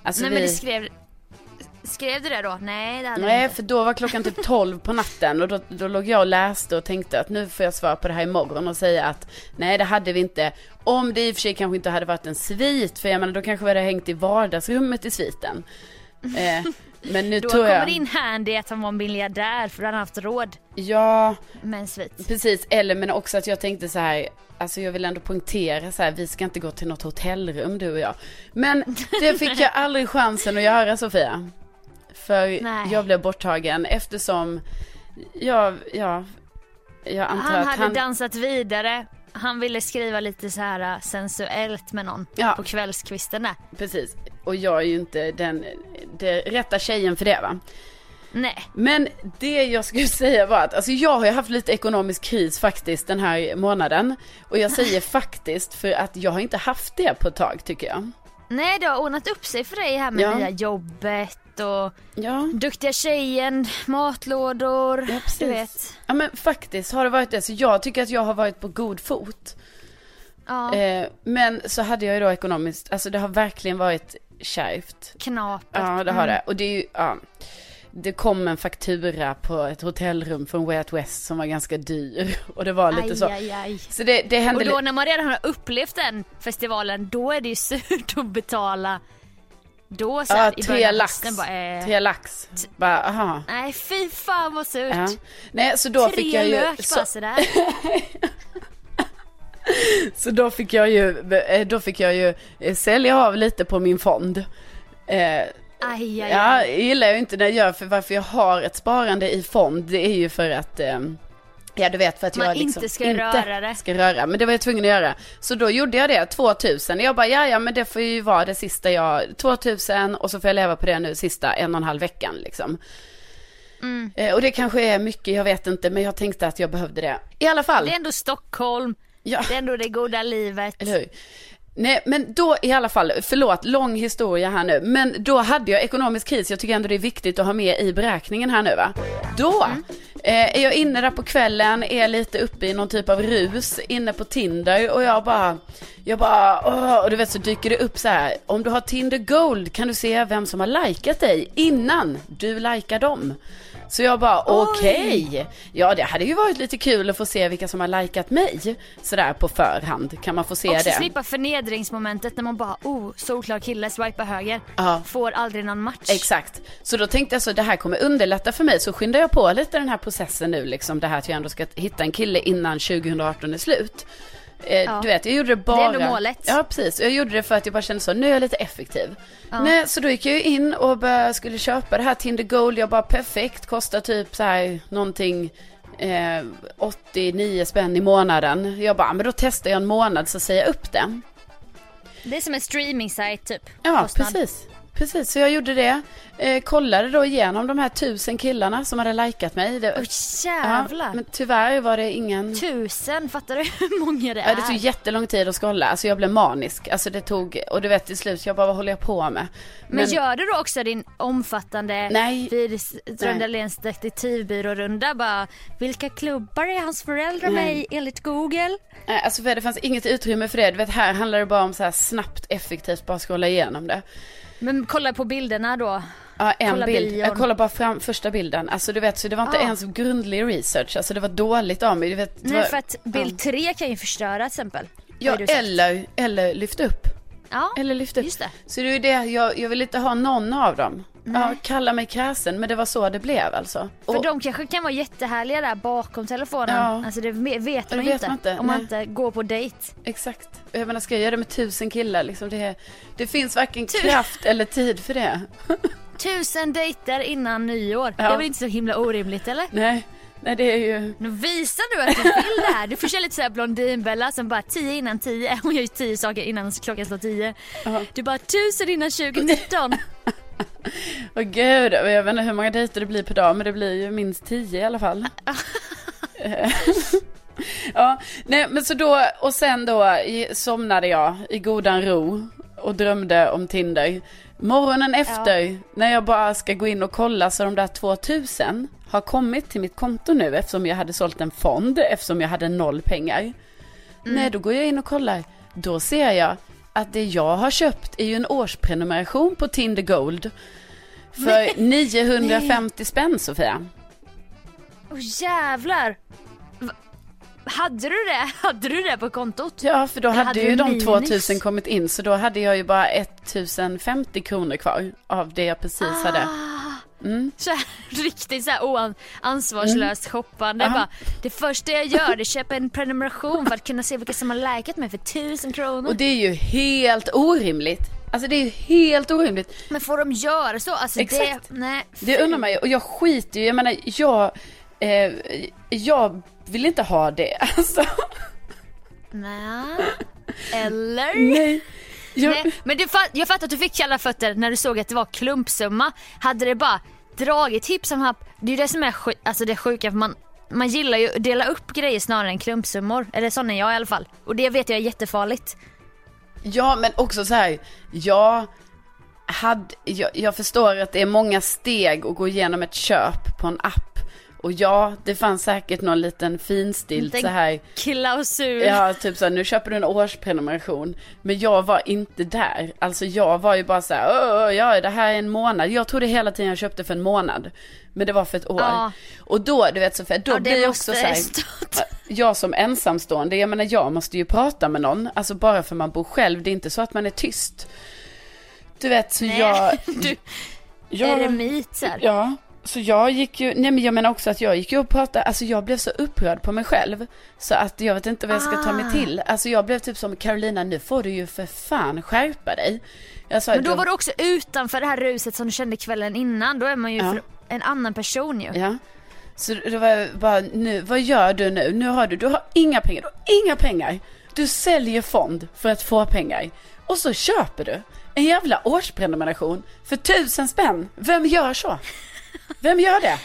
Alltså nej vi... men det skrev, skrev du det då? Nej det hade Nej, inte. för då var klockan typ 12 på natten och då, då låg jag och läste och tänkte att nu får jag svara på det här imorgon och säga att nej, det hade vi inte. Om det i och för sig kanske inte hade varit en svit, för jag menar då kanske vi hade hängt i vardagsrummet i sviten. Eh, men nu Då tror kommer det in handy att han var miljardär för då hade han haft råd Ja, med en svit. precis. Eller men också att jag tänkte så här, alltså jag vill ändå poängtera så här, vi ska inte gå till något hotellrum du och jag. Men det fick jag aldrig chansen att göra Sofia. För Nej. jag blev borttagen eftersom jag, ja, jag antar Han att hade han... dansat vidare Han ville skriva lite så här äh, sensuellt med någon Ja. på kvällskvisten där. Precis. Och jag är ju inte den, den rätta tjejen för det va. Nej. Men det jag skulle säga var att, alltså jag har ju haft lite ekonomisk kris faktiskt den här månaden. Och jag säger faktiskt för att jag har inte haft det på ett tag tycker jag. Nej, det har ordnat upp sig för dig här med Ja. nya jobbet och Ja. duktiga tjejen, matlådor, Ja, du vet. Ja men faktiskt har det varit det. Så jag tycker att jag har varit på god fot. Ja, Eh, men så hade jag ju då ekonomiskt, alltså det har verkligen varit kärvt. knapert. Ja det har det. Och det är ju, ja. Det kom en faktura på ett hotellrum från Way Out West som var ganska dyr. Och det var lite aj, så. aj, aj. Så det, det hände Och då när man redan har upplevt den festivalen, då är det ju surt att betala. Då så Ja, i tre lax. bara, eh, Tre lax. Bara, aha. Nej fy fan vad surt. Ja. Nej, så då Tre fick jag ju, lök så, bara sådär. så då fick jag ju, eh, då fick jag ju eh, sälja av lite på min fond. Eh, Aj, aj, aj. Ja, jag gillar ju inte när jag gör, för varför jag har ett sparande i fond, det är ju för att eh, Ja du vet för att Man jag liksom inte ska röra det. ska röra, men det var jag tvungen att göra. Så då gjorde jag det, 2000. Jag bara, ja ja men det får ju vara det sista jag, 2000 och så får jag leva på det nu sista en och en halv veckan liksom. Mm. Eh, och det kanske är mycket, jag vet inte, men jag tänkte att jag behövde det. I alla fall. Det är ändå Stockholm, Ja. det är ändå det goda livet. Eller hur? Nej, men då i alla fall, förlåt, lång historia här nu, men då hade jag ekonomisk kris, jag tycker ändå det är viktigt att ha med i beräkningen här nu va. Då eh, är jag inne där på kvällen, är lite uppe i någon typ av rus, inne på Tinder och jag bara, jag bara, åh, och du vet så dyker det upp så här, om du har Tinder Gold kan du se vem som har likat dig innan du likar dem. Så jag bara okej, ja det hade ju varit lite kul att få se vilka som har likat mig sådär på förhand. Kan man få se Också det? slippa förnedringsmomentet när man bara oh, solklar kille, swipa höger. Ja. Får aldrig någon match. Exakt. Så då tänkte jag så det här kommer underlätta för mig. Så skyndar jag på lite den här processen nu liksom. Det här att jag ändå ska hitta en kille innan 2018 är slut. Eh, Ja. Du vet, jag gjorde det bara. ändå målet. Ja, precis. Jag gjorde det för att jag bara kände så, nu är jag lite effektiv. Nej, så då gick jag in och började, skulle köpa det här Tinder Gold. Jag bara perfekt, kostar typ så här någonting eh, 89 spänn i månaden. Jag bara, men då testar jag en månad så säger jag upp det. Det är som en streaming site typ. Ja, Kostnad. precis. Precis, så jag gjorde det. Eh, kollade då igenom de här tusen killarna som hade likat mig. Det, Oj ja, jävlar. men tyvärr var det ingen... Tusen, fattar du hur många det är? Ja, det tog jättelång tid att scrolla. Alltså jag blev manisk. Alltså det tog, och du vet till slut, jag bara vad håller jag på med? Men, gör du då också din omfattande Nej. Viris Röndaléns detektivbyrårunda bara Vilka klubbar är hans föräldrar med i enligt Google? Nej, alltså det fanns inget utrymme för det. Du vet här handlar det bara om så här snabbt, effektivt, bara scrolla igenom det. Men kolla på bilderna då. Ja, en Kolla bild. bion. Jag kollade bara fram första bilden. Alltså du vet, så det var inte Ah. ens grundlig research. Alltså det var dåligt av mig. Du vet, Nej var, för att bild tre kan ju förstöra till exempel. Ja, eller, eller lyft upp. Ja, Eller lyft upp. just det. Så det är det, jag, jag vill inte ha någon av dem. Ja, kalla mig kräsen, men det var så det blev alltså. För Och- de kanske kan vara jättehärliga där bakom telefonen. Ja. Alltså det ve- vet Det man vet inte. man inte, Om man nej. inte går på dejt. Exakt. Jag menar, ska jag göra det med tusen killar liksom? Det, det finns varken kraft eller tid för det. Tusen dejter innan nyår. Ja. Det är väl inte så himla orimligt eller? Nej, nej det är ju... Nu visar du att du vill det här. Du får köra lite såhär Blondinbella som bara 10 innan 10. Hon gör ju 10 saker innan klockan slår 10. Ja. Du bara 1000 innan 2019. Åh gud, jag vet inte hur många dejter det blir per dag, men det blir ju minst tio i alla fall. Ja, nej men så då, och sen då somnade jag i godan ro och drömde om Tinder. Morgonen efter, när jag bara ska gå in och kolla så de där 2000 har kommit till mitt konto nu eftersom jag hade sålt en fond, eftersom jag hade noll pengar. Nej, då går jag in och kollar. Då ser jag att det jag har köpt är ju en årsprenumeration på Tinder Gold. För 950 spänn Sofia. Åh jävlar. Va- Hade du det? Hade du det på kontot? Ja, för då hade, hade ju de minus? 2000 kommit in. Så då hade jag ju bara 1050 kronor kvar av det jag precis hade. Mm. Så här, riktigt så här oansvarslöst shoppande. Ja. Bara, det första jag gör är att köpa en prenumeration för att kunna se vilka som har likat mig för 1000 kronor. Och det är ju helt orimligt. Alltså det är ju helt orimligt. Men får de göra så? Alltså Exakt. det, nej. Det undrar man ju. Och jag skiter ju, jag menar jag, eh, jag vill inte ha det. Alltså. Nej. Eller? Nej. Jag, Nej, men du, jag fattar att du fick kalla fötter när du såg att det var klumpsumma. Hade det bara dragit hipp som happ, det är ju det som är sjuk, alltså det sjuka för man, man gillar ju att dela upp grejer snarare än klumpsummor. Eller sån är jag i alla fall. Och det vet jag är jättefarligt. Ja, men också så här, jag, hade, jag, jag förstår att det är många steg att gå igenom ett köp på en app. Och ja, det fanns säkert någon liten finstilt så här. Klausul. Ja, typ så här, nu köper du en årsprenumeration. Men jag var inte där. Alltså jag var ju bara så här, "Åh, ja det här är en månad. Jag trodde hela tiden jag köpte för en månad. Men det var för ett år. Ja. Och då, du vet Sofia, då Ja, blir jag också så här, jag som ensamstående, jag menar jag måste ju prata med någon. Alltså bara för man bor själv, det är inte så att man är tyst. Du vet, så Nej, jag... du, jag eremit så här. Ja, så jag gick ju, nej men jag menar också att jag gick ju och pratade, alltså jag blev så upprörd på mig själv. Så att jag vet inte vad jag ska ta mig Ah. till. Alltså jag blev typ som Carolina, nu får du ju för fan skärpa dig. Sa, Men då jag- var du också utanför det här ruset som du kände kvällen innan. Då är man ju Ja. en annan person ju. Ja. Så det var bara, nu, vad gör du nu? Nu har du, du har inga pengar, du har inga pengar. Du säljer fond för att få pengar. Och så köper du en jävla årsprenumeration för tusen spänn. Vem gör så? Vem gör det?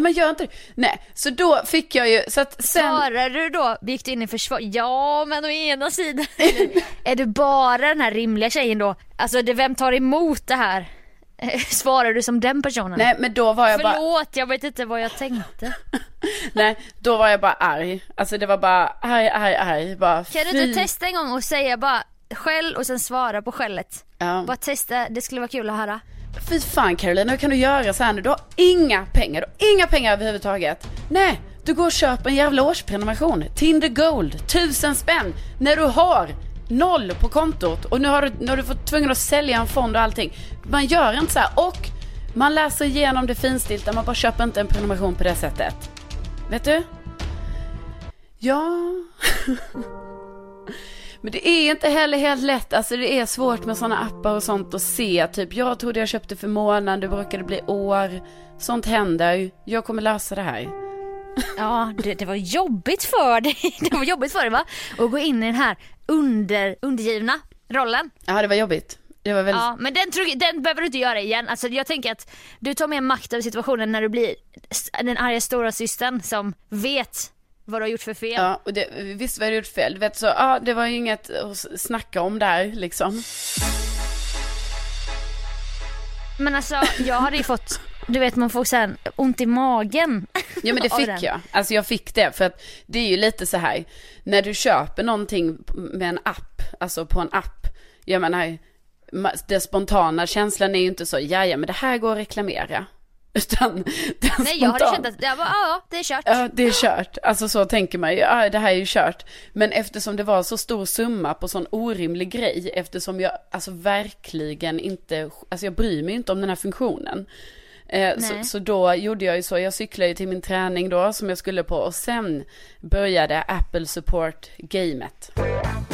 Man gör inte det. Nej, så då fick jag ju, så att sen... Svarar du då, gick du in i försvar? Ja men å ena sidan är du bara den här rimliga tjejen då? Alltså det, vem tar emot det här? Svarar du som den personen? Nej, men då var jag bara... Förlåt, jag vet inte vad jag tänkte. Nej, då var jag bara arg. Alltså det var bara arg, arg, arg. Bara, Kan du inte testa en gång och säga bara skäll och sen svara på skället? Ja. Bara testa, det skulle vara kul att höra. Fy fan Carolina, hur kan du göra så här nu? Du har inga pengar, du har inga pengar överhuvudtaget. Nej, du går och köper en jävla årsprenumeration. Tinder Gold, tusen spänn. När du har noll på kontot och nu har du, nu har du fått tvungen att sälja en fond och allting. Man gör inte så här och man läser igenom det finstilta, man bara köper inte en prenumeration på det sättet. Vet du? Ja. Men det är inte heller helt lätt, alltså det är svårt med sådana appar och sånt att se. Typ, jag trodde jag köpte för månad, det brukade bli år. Sånt händer. Jag kommer lösa det här. Ja, det, det var jobbigt för dig. Det var jobbigt för dig va? Att gå in i den här under, undergivna rollen. Ja, det var jobbigt. Det var väldigt... Ja, men den, tror- den behöver du inte göra igen. Alltså, jag tänker att du tar mer makt över situationen när du blir den arga stora systern som vet vad du har gjort för fel. Ja, och det, visst var jag gjort fel. Du vet så, ja, det var ju inget att snacka om där liksom. Men alltså jag hade ju fått, du vet man får sen ont i magen. Ja men det fick jag. Alltså jag fick det för att det är ju lite så här. När du köper någonting med en app, alltså på en app. Jag menar, den spontana känslan är ju inte så, ja men det här går att reklamera. Utan den Nej jag hade spontan- känt att, jag bara, ja det är kört. Ja, det är kört. Alltså så tänker man ju, ja det här är ju kört. Men eftersom det var så stor summa på sån orimlig grej, eftersom jag alltså verkligen inte, alltså jag bryr mig inte om den här funktionen. Eh, så, så då gjorde jag ju så, jag cyklade ju till min träning då som jag skulle på och sen började Apple Support gamet.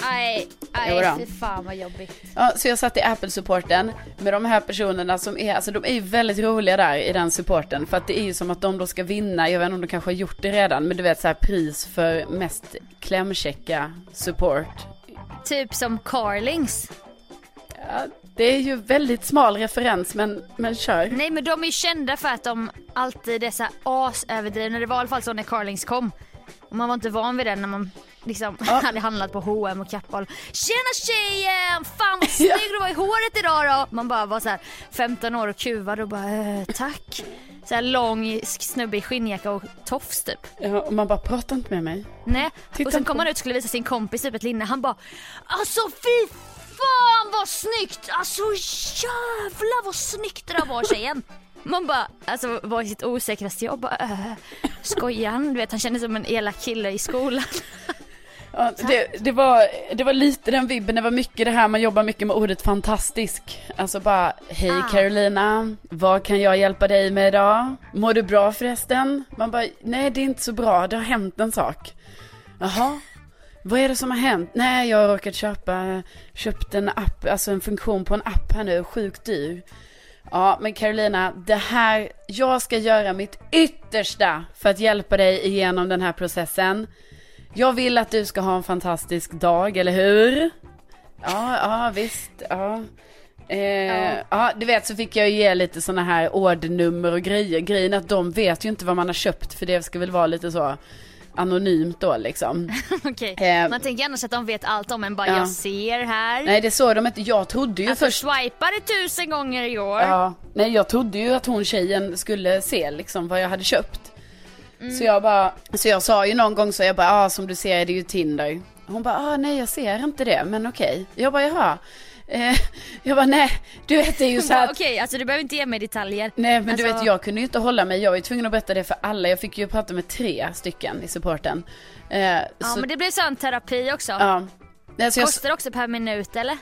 Nej, Jo nej då. fy fan vad jobbigt. Ja, så jag satt i Apple-supporten med de här personerna som är, alltså de är ju väldigt roliga där i den supporten. För att det är ju som att de då ska vinna, jag vet inte om de kanske har gjort det redan, men du vet så här pris för mest klämkäcka support. Typ som Carlings. Ja, det är ju väldigt smal referens, men, men kör. Nej men de är ju kända för att de alltid är så asöverdrivna. Det var i alla fall så när Carlings kom. Och man var inte van vid det när man liksom hade handlat på H&M och Kappahl. Tjena tjejen! Fan vad snygg du var i håret idag då! Man bara var så här 15 år och kuvad och bara eh, tack. Så här lång snubbe i skinnjacka och tofs typ. Ja, och man bara, prata inte med mig. Nej. Titta och sen kom han ut och skulle visa sin kompis typ ett linne. Han bara Alltså fy fan vad snyggt! Alltså jävlar vad snyggt det där var tjejen. Man bara, alltså var i sitt osäkraste jag bara äh, skojar han? Du vet han kände som en elak kille i skolan. Ja, det, det, var, det var lite den vibben, det var mycket det här, man jobbar mycket med ordet fantastisk. Alltså bara, hej Ah. Carolina, vad kan jag hjälpa dig med idag? Mår du bra förresten? Man bara, nej det är inte så bra, det har hänt en sak. Jaha, vad är det som har hänt? Nej, jag har råkat köpa, köpt en app, alltså en funktion på en app här nu, sjukt dyr. Ja, men Carolina, det här, jag ska göra mitt yttersta för att hjälpa dig igenom den här processen. Jag vill att du ska ha en fantastisk dag, eller hur? Ja, ja visst, ja. Eh, ja. ja. du vet så fick jag ge lite sådana här ordnummer och grejer. Grejen är att de vet ju inte vad man har köpt för det ska väl vara lite så anonymt då liksom. Okej, eh, man tänker annars att de vet allt om en bara ja. jag ser här. Nej det såg de inte, jag trodde ju alltså, först. swipade tusen gånger i år. Ja, nej jag trodde ju att hon tjejen skulle se liksom vad jag hade köpt. Mm. Så jag bara, så jag sa ju någon gång så jag bara, ah, som du ser är det ju Tinder. Hon bara, ah, nej jag ser inte det, men okej. Okay. Jag bara, jaha. Eh, jag bara, nej, du vet det är ju så här. Okej, okay, alltså du behöver inte ge mig detaljer. Nej, men alltså... du vet jag kunde ju inte hålla mig. Jag var ju tvungen att berätta det för alla. Jag fick ju prata med tre stycken i supporten. Eh, ja, så... men det blir sån terapi också. Ja. Alltså, Kostar jag... också per minut eller?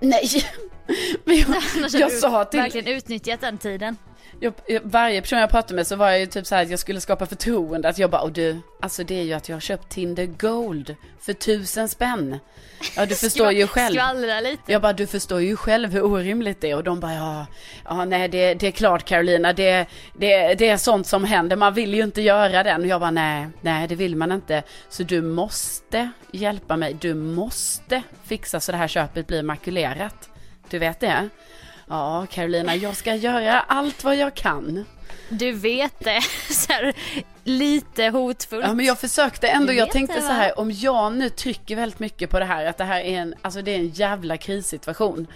Nej, men jag, jag sa till... verkligen utnyttjat den tiden jag, varje person jag pratade med så var jag ju typ så här att jag skulle skapa förtroende. Att jag bara, och du, alltså det är ju att jag har köpt Tinder Gold för tusen spänn. Ja du förstår ju själv. Skvallra lite. Jag bara, du förstår ju själv hur orimligt det är. Och de bara, ja, ja nej det, det är klart Carolina, det, det, det är sånt som händer. Man vill ju inte göra den. Och jag bara, nej, nej det vill man inte. Så du måste hjälpa mig. Du måste fixa så det här köpet blir makulerat. Du vet det? Ja, Carolina, jag ska göra allt vad jag kan. Du vet det, så här, lite hotfullt. Ja men jag försökte ändå, jag tänkte det, så här, om jag nu trycker väldigt mycket på det här, att det här är en, alltså det är en jävla krissituation.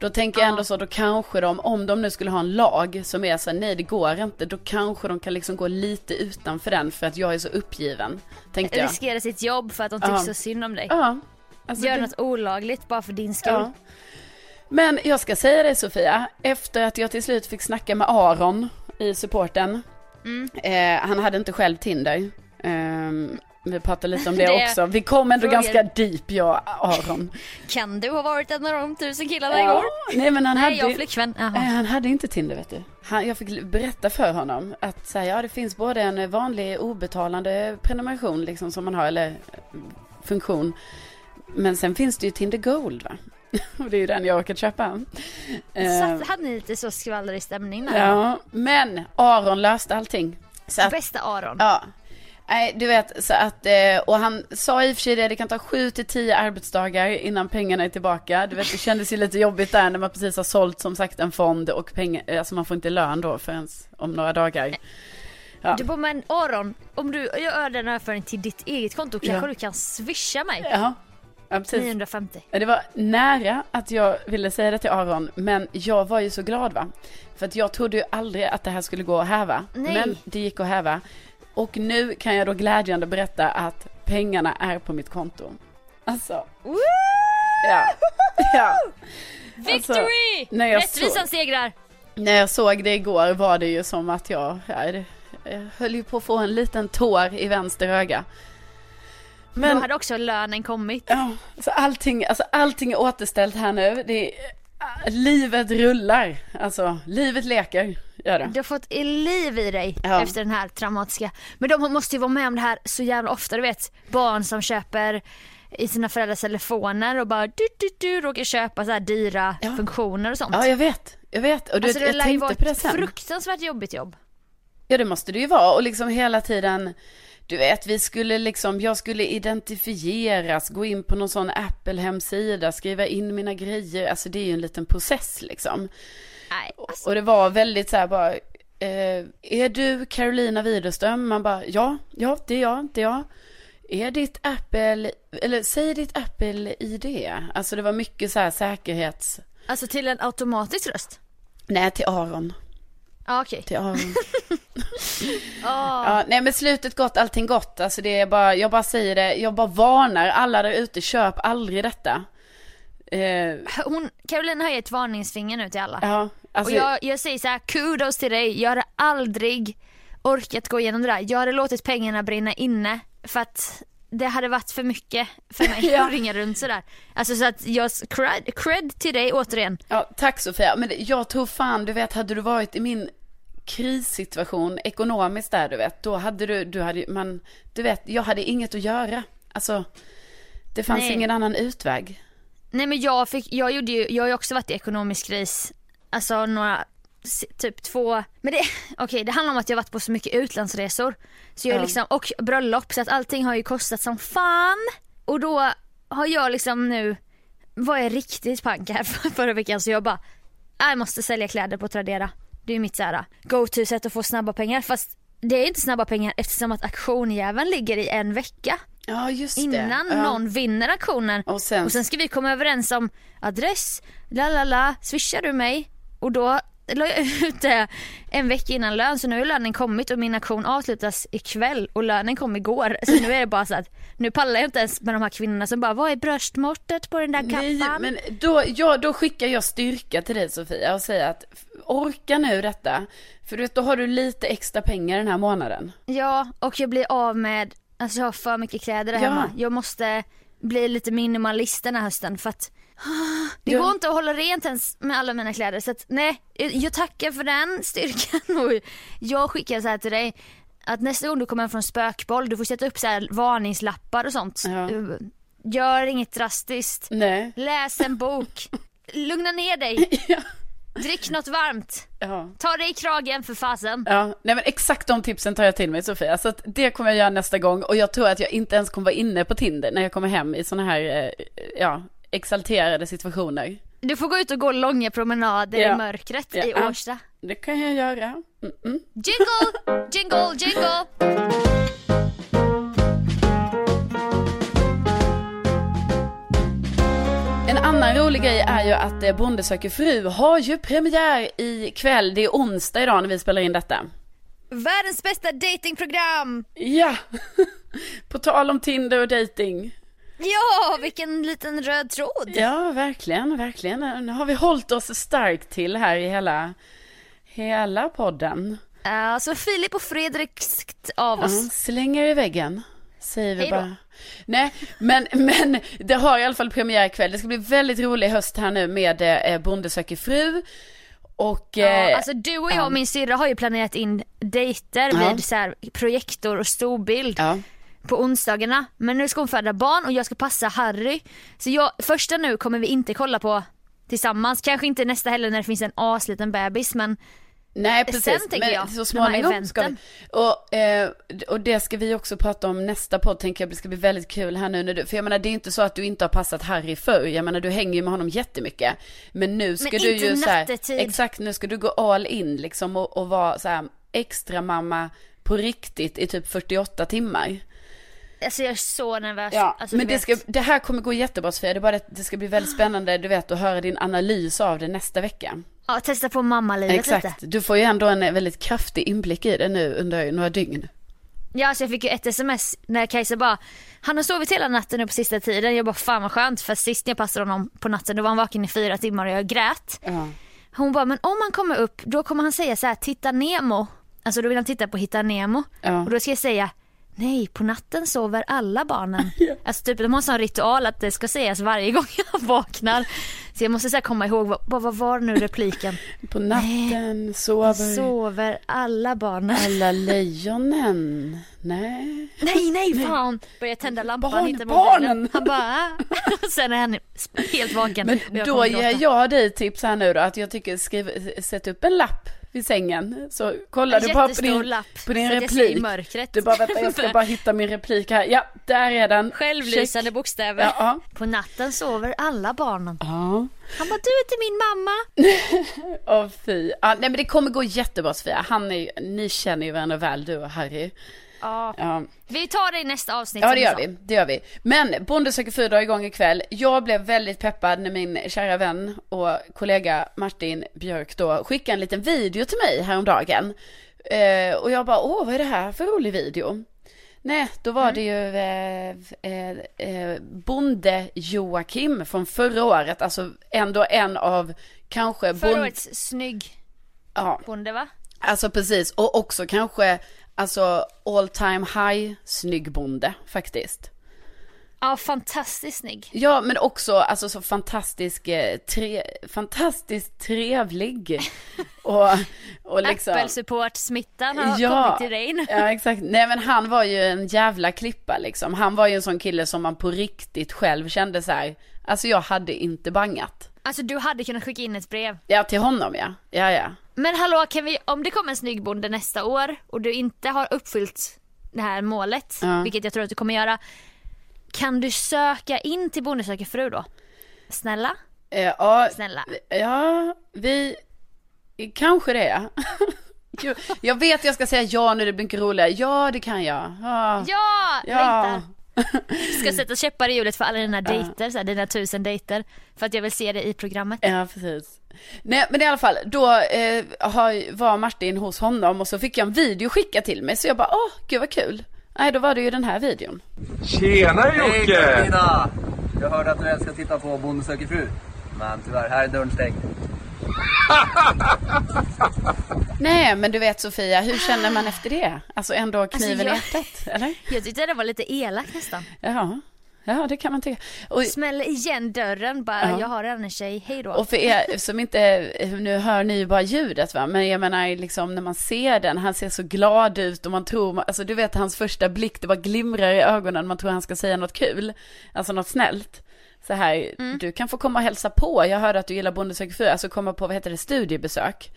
Då tänker jag ändå så, då kanske de, om de nu skulle ha en lag som är så nej det går inte, då kanske de kan liksom gå lite utanför den för att jag är så uppgiven. Tänkte jag. Riskera sitt jobb för att de tycker ja. så synd om dig. Ja. Alltså Gör det... något olagligt bara för din skull. Ja. Men jag ska säga det Sofia, efter att jag till slut fick snacka med Aron i supporten. Mm. Eh, han hade inte själv Tinder. Eh, vi pratade lite om det, det också. Vi kom ändå frågor. ganska deep jag och Aron. Kan du ha varit en av de tusen killarna ja. igår? Nej men han Nej, hade, jag flickvän. Eh, han hade inte Tinder vet du. Han, jag fick berätta för honom att så ja, det finns både en vanlig obetalande prenumeration liksom som man har, eller funktion. Men sen finns det ju Tinder Gold va? Och det är ju den jag orkar köpa. Så ehm. hade ni lite så skvallrig stämning där? Ja, men Aron löste allting. Så att, Bästa Aron. Ja. Nej, du vet, så att, eh, och han sa i och för sig det, det kan ta sju till tio arbetsdagar innan pengarna är tillbaka. Du vet, det kändes ju lite jobbigt där när man precis har sålt som sagt en fond och pengar, alltså man får inte lön då förrän om några dagar. Ja. Du bara, men Aron, om du gör den överföringen till ditt eget konto kanske ja. du kan swisha mig? Ja, Ja, precis. 950. Det var nära att jag ville säga det till Aron, men jag var ju så glad va. För att jag trodde ju aldrig att det här skulle gå att häva. Nej. Men det gick att häva. Och nu kan jag då glädjande berätta att pengarna är på mitt konto. Alltså. Woo! Ja. ja. Victory! Alltså, Rättvisan segrar. När jag såg det igår var det ju som att jag, jag, jag höll ju på att få en liten tår i vänster öga. Men, Då hade också lönen kommit. Ja, så allting, alltså allting är återställt här nu. Det är, livet rullar. Alltså, livet leker. Gör det. Du har fått liv i dig ja. efter den här traumatiska. Men de måste ju vara med om det här så jävla ofta. Du vet, barn som köper i sina föräldrars telefoner och bara du, du, du råkar köpa så här dyra ja. funktioner och sånt. Ja, jag vet. Jag vet. Och du, alltså, det tänkte på det sen. fruktansvärt jobbigt jobb. Ja, det måste det ju vara. Och liksom hela tiden du vet, vi skulle liksom, jag skulle identifieras, gå in på någon sån Apple-hemsida, skriva in mina grejer. Alltså det är ju en liten process liksom. Nej, alltså. Och det var väldigt så här bara, eh, är du Carolina Widerström? Man bara, ja, ja, det är jag, det är jag. Är ditt Apple, eller säg ditt Apple-ID. Alltså det var mycket så här säkerhets... Alltså till en automatisk röst? Nej, till Aron. Ah, okej. Okay. Till Aron. ja, nej men slutet gott, allting gott. Alltså det är bara, jag bara säger det, jag bara varnar alla där ute, köp aldrig detta. Eh, Hon, Caroline har ett varningsfinger nu till alla. Ja, alltså, och jag, jag säger så här, kudos till dig, jag hade aldrig orkat gå igenom det där. Jag hade låtit pengarna brinna inne för att det hade varit för mycket för mig ja. att ringa runt sådär. Alltså så att jag, cred, cred till dig återigen. Ja, tack Sofia. Men jag tror fan, du vet, hade du varit i min krissituation ekonomiskt där du vet, då hade du, du hade, man, du vet, jag hade inget att göra. Alltså, det fanns Nej. ingen annan utväg. Nej men jag fick, jag gjorde ju, jag har ju också varit i ekonomisk kris, alltså några typ två, men det, okej det handlar om att jag varit på så mycket utlandsresor. Så jag Ja. liksom, och bröllop så att allting har ju kostat som fan. Och då har jag liksom nu, var jag riktigt pank här för- förra veckan så jag bara, "Nej, jag måste sälja kläder på Tradera. Det är mitt såhär go-to sätt att få snabba pengar fast det är inte snabba pengar eftersom att auktionjäveln ligger i en vecka Ja, just det. innan ja. någon vinner auktionen. Och sen, Och sen ska vi komma överens om adress, la la la, swishar du mig? Och då la jag ut det en vecka innan lön så nu har lönen kommit och min auktion avslutas ikväll och lönen kom igår. Så nu är det bara så att nu pallar jag inte ens med de här kvinnorna som bara vad är bröstmåttet på den där kappan? Nej, men då, ja, då skickar jag styrka till dig Sofia och säger att orka nu detta. För du vet, då har du lite extra pengar den här månaden. Ja och jag blir av med, alltså jag har för mycket kläder där Ja. hemma. Jag måste bli lite minimalist den här hösten för att det går inte att hålla rent ens med alla mina kläder så att nej, jag- tackar för den styrkan och jag skickar så här till dig att nästa gång du kommer från spökboll du får sätta upp så här varningslappar och sånt. Ja. Uh, Gör inget drastiskt. Nej. Läs en bok. Lugna ner dig. Ja. Drick något varmt. Ja. Ta dig i kragen för fasen. Ja, nej men exakt de tipsen tar jag till mig Sofia. Så det kommer jag göra nästa gång. Och jag tror att jag inte ens kommer vara inne på Tinder när jag kommer hem i sådana här, eh, ja, exalterade situationer. Du får gå ut och gå långa promenader Ja. i mörkret Ja. i Årsta. Det kan jag göra. Mm-mm. Jingle, jingle, jingle. En annan rolig grej är ju att eh, Bonde söker fru har ju premiär i kväll. Det är onsdag idag när vi spelar in detta. Världens bästa datingprogram. Ja, på tal om Tinder och dating. Ja, vilken liten röd tråd. Ja, verkligen, verkligen. Nu har vi hållit oss starkt till här i hela, hela podden. Alltså Filip och Fredrik av Ja, oss. slänger i väggen, säger vi Hej då. bara. Nej, men, men det har i alla fall premiär ikväll. Det ska bli väldigt rolig höst här nu med eh, Bonde söker fru. Och... eh, Ja, alltså du och jag och min syrra har ju planerat in dejter Ja. vid så här projektor och storbild ja. På onsdagarna. Men nu ska hon föda barn och jag ska passa Harry. Så jag, första nu kommer vi inte kolla på tillsammans. Kanske inte nästa heller när det finns en asliten bebis men Nej precis, Sen tänker men jag, så småningom ska vi. Och, eh, och det ska vi också prata om nästa podd, tänker jag, det ska bli väldigt kul här nu när du, för jag menar det är inte så att du inte har passat Harry förr, jag menar du hänger ju med honom jättemycket. Men nu ska Men du ju så här, exakt nu ska du gå all in liksom och, och vara så här extra mamma på riktigt i typ 48 timmar. Alltså jag är så nervös. Ja, alltså, men det, ska, det här kommer gå jättebra Sofia, det är bara det, det ska bli väldigt spännande, du vet, att höra din analys av det nästa vecka. Ja, testa på mammalivet Exakt, lite. du får ju ändå en väldigt kraftig inblick i det nu under några dygn. Ja, så jag fick ju ett sms när Kajsa bara, han har sovit hela natten nu på sista tiden. Jag bara, fan vad skönt för sist när jag passade honom på natten då var han vaken i fyra timmar och jag grät. Ja. Hon bara, men om han kommer upp då kommer han säga så här, titta Nemo. Alltså då vill han titta på Hitta Nemo. Ja. Och då ska jag säga, nej på natten sover alla barnen. Alltså typ de har en sån ritual att det ska sägas varje gång jag vaknar. Så jag måste så komma ihåg, vad, vad var nu repliken? På natten sover Sover alla barnen? alla lejonen. Nej. Nej nej fan! Börjar tända lampan, Barn- barnen. Han bara. Sen är han helt vaken. Men jag då ger jag dig tips här nu då att jag tycker skriv, sätt upp en lapp vid sängen. Så kollar En du bara på din, lapp, på din replik. mörkret. Du bara vänta jag ska bara hitta min replik här. Ja, där är den. Självlysande Check. bokstäver. Ja, ja. På natten sover alla barnen. Ja. Han bara, du är inte min mamma. Åh fy. Ja, nej men det kommer gå jättebra Sofia. Han är ni känner ju varandra väl du och Harry. Ja. Ja. Vi tar det i nästa avsnitt. Ja det gör vi, det gör vi. Men Bonde söker fru drar igång ikväll. Jag blev väldigt peppad när min kära vän och kollega Martin Björk då skickade en liten video till mig häromdagen. Eh, och jag bara, åh vad är det här för rolig video? Nej, då var det ju eh, eh, eh, Bonde Joakim från förra året, alltså ändå en av kanske Förra årets snygg Ja, bonde va? Alltså precis, och också kanske alltså all time high snygg bonde faktiskt. Ja, fantastiskt snygg. Ja, men också alltså så fantastisk, eh, tre, fantastiskt trevlig. och, och liksom. Apple-support-smittan har Ja. kommit till dig nu. Ja, exakt. Nej, men han var ju en jävla klippa liksom. Han var ju en sån kille som man på riktigt själv kände så här. Alltså jag hade inte bangat. Alltså du hade kunnat skicka in ett brev. Ja, till honom ja. Ja, ja. Men hallå, kan vi, om det kommer en snygg bonde nästa år och du inte har uppfyllt det här målet, Ja. vilket jag tror att du kommer göra. Kan du söka in till Bonde söker fru då? Snälla? Eh, ja, Snälla. ja, vi, kanske det. Jag vet jag ska säga ja nu, det blir mycket roligare. Ja, det kan jag. Ja, Ja! ja. Längtar. Ska sätta käppar i hjulet för alla dina dejter, så här, dina tusen dejter. För att jag vill se det i programmet. Ja, precis. Nej, men i alla fall, då eh, var Martin hos honom och så fick jag en video skickad till mig. Så jag bara, åh, gud vad kul. Nej, då var det ju den här videon. Tjena Hej Jocke! Karolina! Jag hörde att du älskar att titta på Bonde söker fru. Men tyvärr, här är dörren stängd. Nej, men du vet Sofia, hur känner man efter det? Alltså ändå kniven jag- i hjärtat, eller? Jag tyckte det var lite elak nästan. Ja, ja det kan man tycka. Och, Smäller igen dörren bara, Ja. jag har en tjej, hej då. och för er som inte, nu hör ni ju bara ljudet va, men jag menar liksom när man ser den, han ser så glad ut och man tror, alltså du vet hans första blick, det bara glimrar i ögonen, man tror han ska säga något kul, alltså något snällt. Så här, Mm. du kan få komma och hälsa på, jag hörde att du gillar Bonde söker fru, alltså komma på, vad heter det, studiebesök.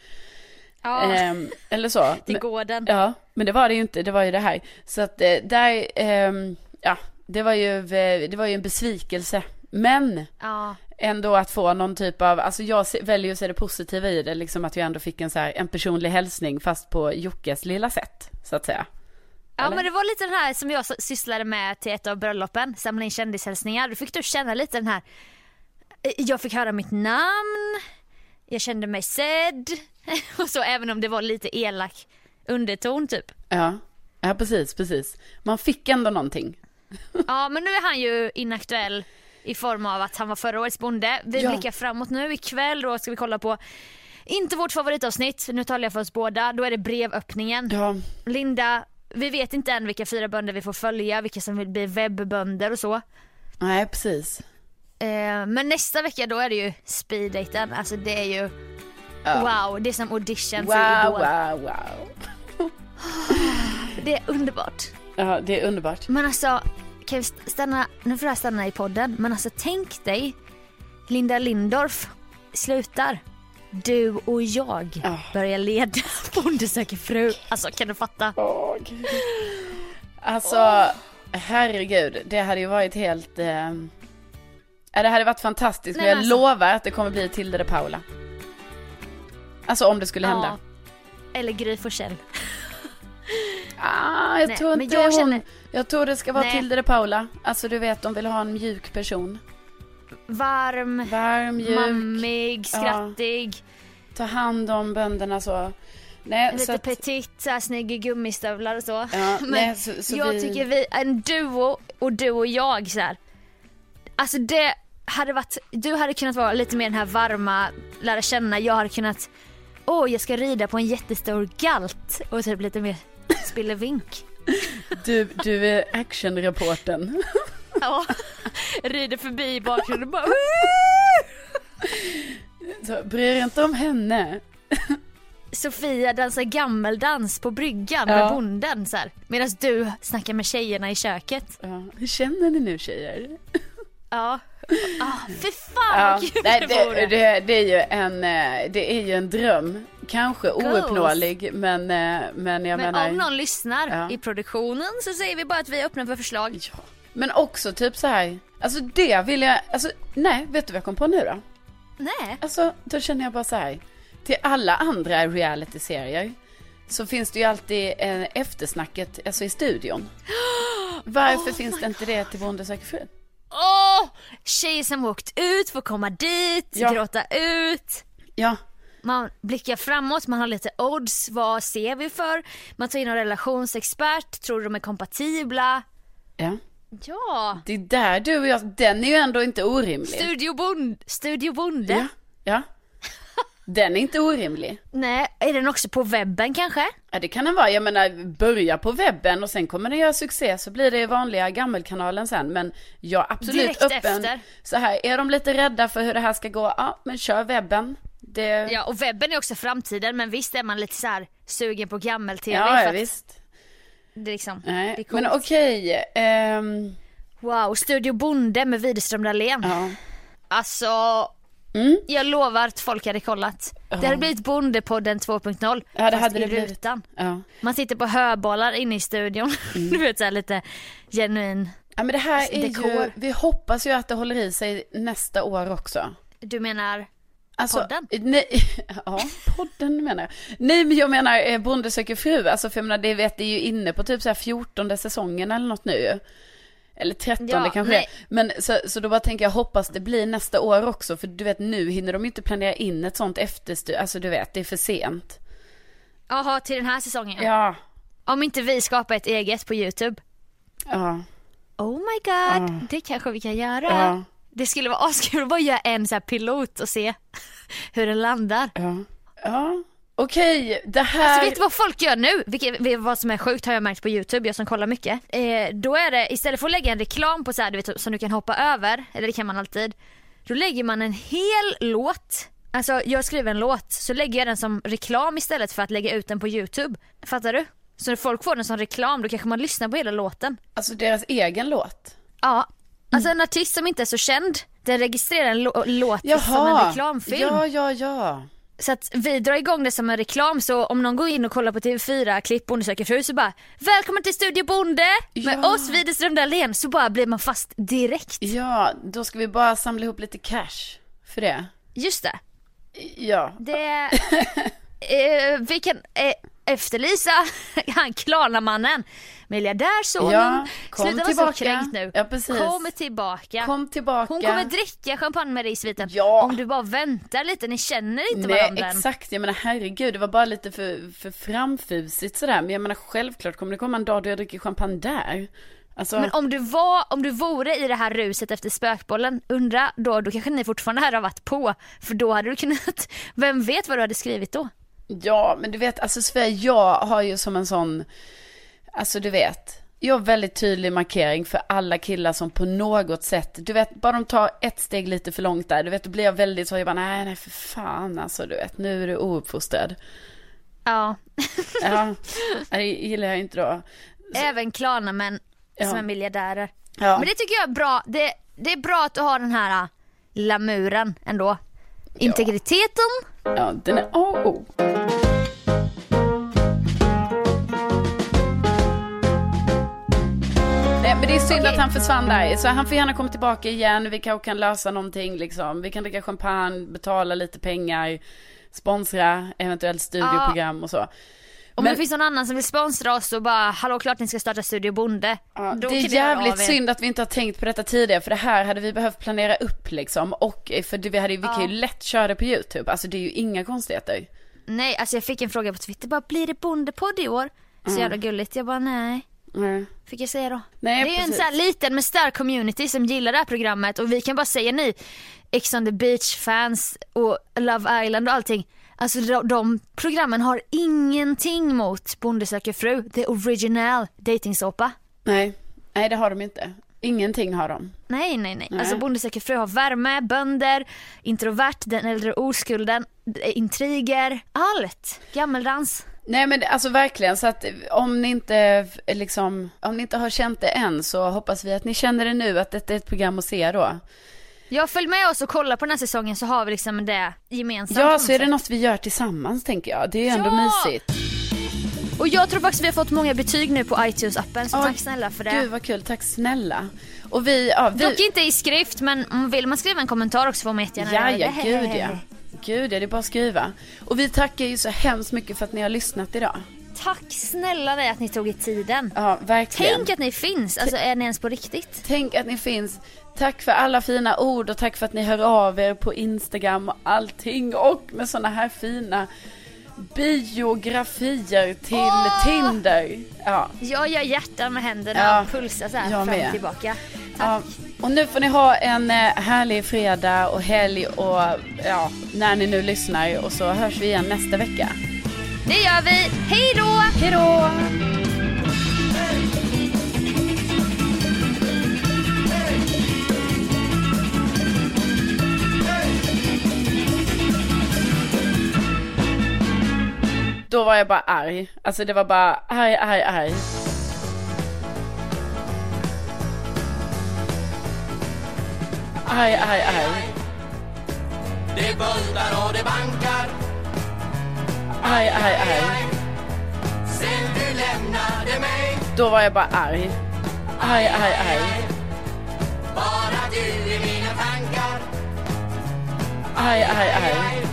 ja, Ehm, eller så. till gården. Ja, men det var det ju inte, det var ju det här. Så att eh, där, ehm, ja, det var ju, eh, det var ju en besvikelse. Men Ja. ändå att få någon typ av, alltså jag väljer att se det positiva i det, liksom att jag ändå fick en så här, en personlig hälsning fast på Jockes lilla sätt, så att säga. Ja Eller? men det var lite den här som jag sysslade med till ett av bröllopen, samla in kändishälsningar. Då fick du känna lite den här, eh, jag fick höra mitt namn, jag kände mig sedd och så även om det var lite elak underton typ. Ja, ja precis, precis. Man fick ändå någonting. Ja men nu är han ju inaktuell i form av att han var förra årets bonde. Vi Ja. blickar framåt nu, ikväll då ska vi kolla på inte vårt favoritavsnitt, nu talar jag för oss båda, då är det brevöppningen. Ja, Linda, vi vet inte än vilka fyra bönder vi får följa, vilka som vill bli webbönder och så. nej precis. Eh, men nästa vecka då är det ju speeddaten, alltså det är ju Ja. wow, det är som audition för Wow, Idol. wow, wow. Det är underbart. Ja, det är underbart. Men alltså, kan vi st- stanna, nu får jag stanna i podden, men alltså tänk dig Linda Lindorff slutar. Du och jag Ja. börjar leda Bonde söker fru. Alltså kan du fatta? Alltså, herregud, det hade ju varit helt... Eh... ja, Det hade varit fantastiskt, Nej, men jag alltså- lovar att det kommer bli Tilde de Paula. Alltså om det skulle hända. Eller Gry Forssell. Ah, jag Nej, tror inte jag hon... känner- Jag tror det ska vara Nej. Tilde de Paula. Alltså du vet, de vill ha en mjuk person. Varm, Varm, mjuk, mammig, skrattig, ta hand om bönderna så. Nej, så lite att, petit, så här, snygg i gummistövlar och så. Ja, Men nej, så, så jag vi... tycker vi, en duo och du och jag så här. Alltså det hade varit, du hade kunnat vara lite mer den här varma, lära känna, jag hade kunnat, åh jag ska rida på en jättestor galt och typ lite mer spillevink. Du, du är actionreporten. Ja, rider förbi i bakgrunden och bara Så, bry er inte om henne. Sofia dansar gammeldans på bryggan Ja. med bonden så här. Medan du snackar med tjejerna i köket. Ja, hur känner ni nu tjejer? Ja. Ah, fy fan Ja, vad kul nej, det, vore. det, det är ju en, eh, det är ju en dröm. Kanske ouppnåelig, men, eh, men jag Men menar. om någon lyssnar Ja. i produktionen så säger vi bara att vi är öppna för förslag. Ja. Men också typ så här, alltså det vill jag, alltså nej, vet du vad jag kom på nu då? Nej. Alltså, då känner jag bara så här, till alla andra reality-serier så finns det ju alltid eh, eftersnacket, alltså i studion. Varför finns det inte det till Bonde söker fru? Åh! Tjejer som åkt ut får komma dit, Ja. gråta ut. Ja, Man blickar framåt, man har lite odds, vad ser vi för? Man tar in en relationsexpert, tror de är kompatibla. ja. Ja, Det är där du och jag, den är ju ändå inte orimlig. Studio, Bond, Studio Bonde. Ja, ja. Den är inte orimlig. Nej, är den också på webben kanske? Ja, det kan den vara. Jag menar, börja på webben och sen kommer den göra succé så blir det vanliga gammelkanalen sen. Men jag är absolut Direkt öppen. efter. Så här, är de lite rädda för hur det här ska gå, ja men kör webben. Det... Ja, och webben är också framtiden men visst är man lite så här sugen på gammel-tv. ja, ja visst. Det liksom, Nej, det är coolt. men okej. ehm, Wow, Studio Bonde med Widerström Dahlén. ja. Alltså, Jag lovar att folk hade kollat. Det hade blivit Bondepodden 2.0 Ja, det hade det blivit. rutan. Ja. Man sitter på höbollar inne i studion. Mm. du vet såhär lite genuin. ja men det här är ju, Dekor. vi hoppas ju att det håller i sig nästa år också. Du menar Alltså, Podden? Nej, ja, podden menar jag. Nej, men jag menar eh, Bonde söker fru. Alltså, för jag menar, det vet det är ju inne på typ så här 14 säsongen eller något nu. Eller 13 Ja, kanske nej. Men så, så då bara tänker jag, hoppas det blir nästa år också. För du vet, nu hinner de inte planera in ett sånt efterstyr. Alltså du vet, det är för sent. Jaha till den här säsongen ja. Ja, Om inte vi skapar ett eget på Youtube. ja, Oh my god, det kanske vi kan göra. Ja. Det skulle vara askul att bara göra en så pilot och se hur den landar. ja. Ja, okej, det här. Alltså vet du vad folk gör nu? Vilket, vad som är sjukt har jag märkt på Youtube, jag som kollar mycket. Eh, då är det, istället för att lägga en reklam på så här, du vet, som du kan hoppa över, eller det kan man alltid. Då lägger man en hel låt. Alltså jag skriver en låt, så lägger jag den som reklam istället för att lägga ut den på Youtube. Fattar du? Så när folk får den som reklam då kanske man lyssnar på hela låten. Alltså deras egen låt. Ja. Alltså en artist som inte är så känd, den registrerar en lå- låt som en Jaha. reklamfilm. Ja, ja, ja. Så att vi drar igång det som en reklam så om någon går in och kollar på TV4 klipp Bonde söker fru så bara Välkommen till Studio Bonde med Ja. oss Widerström Dahlén så bara blir man fast direkt. Ja, då ska vi bara samla ihop lite cash för det. Just det. Ja. Det, eh, vi kan eh, efterlysa han Klarna-mannen, miljardärsonen. Ja, kom Sluta vara tillbaka. så kränkt nu. Ja, precis. Kom tillbaka. Kom tillbaka. Hon kommer dricka champagne med dig i sviten. Ja. Om du bara väntar lite, ni känner inte Nej, varandra exakt. Jag menar herregud, det var bara lite för, för framfusigt sådär. Men jag menar självklart kommer det komma en dag då jag dricker champagne där. Alltså, Men om du, var, om du vore i det här ruset efter spökbollen, undra då, då kanske ni fortfarande hade varit på. För då hade du kunnat, vem vet vad du hade skrivit då? Ja, men du vet, alltså Sofia, jag har ju som en sån, alltså du vet. Jag har väldigt tydlig markering för alla killar som på något sätt, du vet, bara de tar ett steg lite för långt där, du vet, då blir jag väldigt så, jag bara, nej, nej, för fan, alltså, du vet, nu är du ouppfostrad. Ja, Ja, det gillar jag inte då. även Klarna-män som Ja. är miljardärer. Ja. Men det tycker jag är bra. Det, det är bra att du har den här äh, lamuren ändå. Integriteten. Ja, den är A och O. Nej, men det är synd Okej. att han försvann där. Så han får gärna komma tillbaka igen. Vi kanske kan lösa någonting liksom. Vi kan dricka champagne, betala lite pengar, sponsra eventuellt studioprogram och så. Om Men- det finns någon annan som vill sponsra oss och bara, hallå klart ni ska starta Studio Bonde. Ja, det är jävligt synd att vi inte har tänkt på detta tidigare. För det här hade vi behövt planera upp liksom. Och eh, för vi, hade, vi kan ju lätt köra det på YouTube. Alltså det är ju inga konstigheter. Nej, alltså jag fick en fråga på Twitter, bara blir det bondepodd i år? Så Mm. jävla gulligt. Jag bara nej. Nej. Fick jag säga då. Nej, det är ju en precis. så här liten men stark community som gillar det här programmet och vi kan bara säga ni Ex on the beach fans och Love Island och allting. Alltså de, de programmen har ingenting mot Bonde söker fru, the original datingsåpa. Nej. Nej, det har de inte. Ingenting har de. Nej, nej, nej. Nej. Alltså Bonde söker fru har värme, bönder, introvert, den äldre oskulden, eh, intriger, allt. Gammeldans. Nej men alltså verkligen så att om ni inte eh, liksom, om ni inte har känt det än så hoppas vi att ni känner det nu att detta är ett program att se då. Jag följ med oss och kolla på den här säsongen så har vi liksom det gemensamt. Ja så är det något vi gör tillsammans tänker jag. Det är ju ändå Ja! mysigt. Och jag tror faktiskt vi har fått många betyg nu på iTunes-appen så Ja, tack snälla för det. Gud vad kul, tack snälla. Och vi, ja vi. Dock inte i skrift men vill man skriva en kommentar också får man jättegärna Ja, göra ja, det. gud ja. Gud ja, det är bara att skriva. Och vi tackar ju så hemskt mycket för att ni har lyssnat idag. Tack snälla dig att ni tog er tiden. Ja, verkligen. Tänk att ni finns, alltså är ni ens på riktigt? Tänk att ni finns. Tack för alla fina ord och tack för att ni hör av er på Instagram och allting. Och med såna här fina biografier till Åh! Tinder. Ja, Jag gör hjärtan med händerna Ja, och pulsar så här jag fram och tillbaka. ja. Och nu får ni ha en eh, härlig fredag och helg och ja, när ni nu lyssnar. Och så hörs vi igen nästa vecka. Det gör vi, hej då! Hej då! Då var jag bara arg. Alltså det var bara arg, arg, arg. Arg, arg, arg. bubblar och det bankar Aj, aj, aj. Sen du lämnade mig Då var jag bara arg. Aj, aj, aj. Bara du i mina tankar Aj, aj, aj.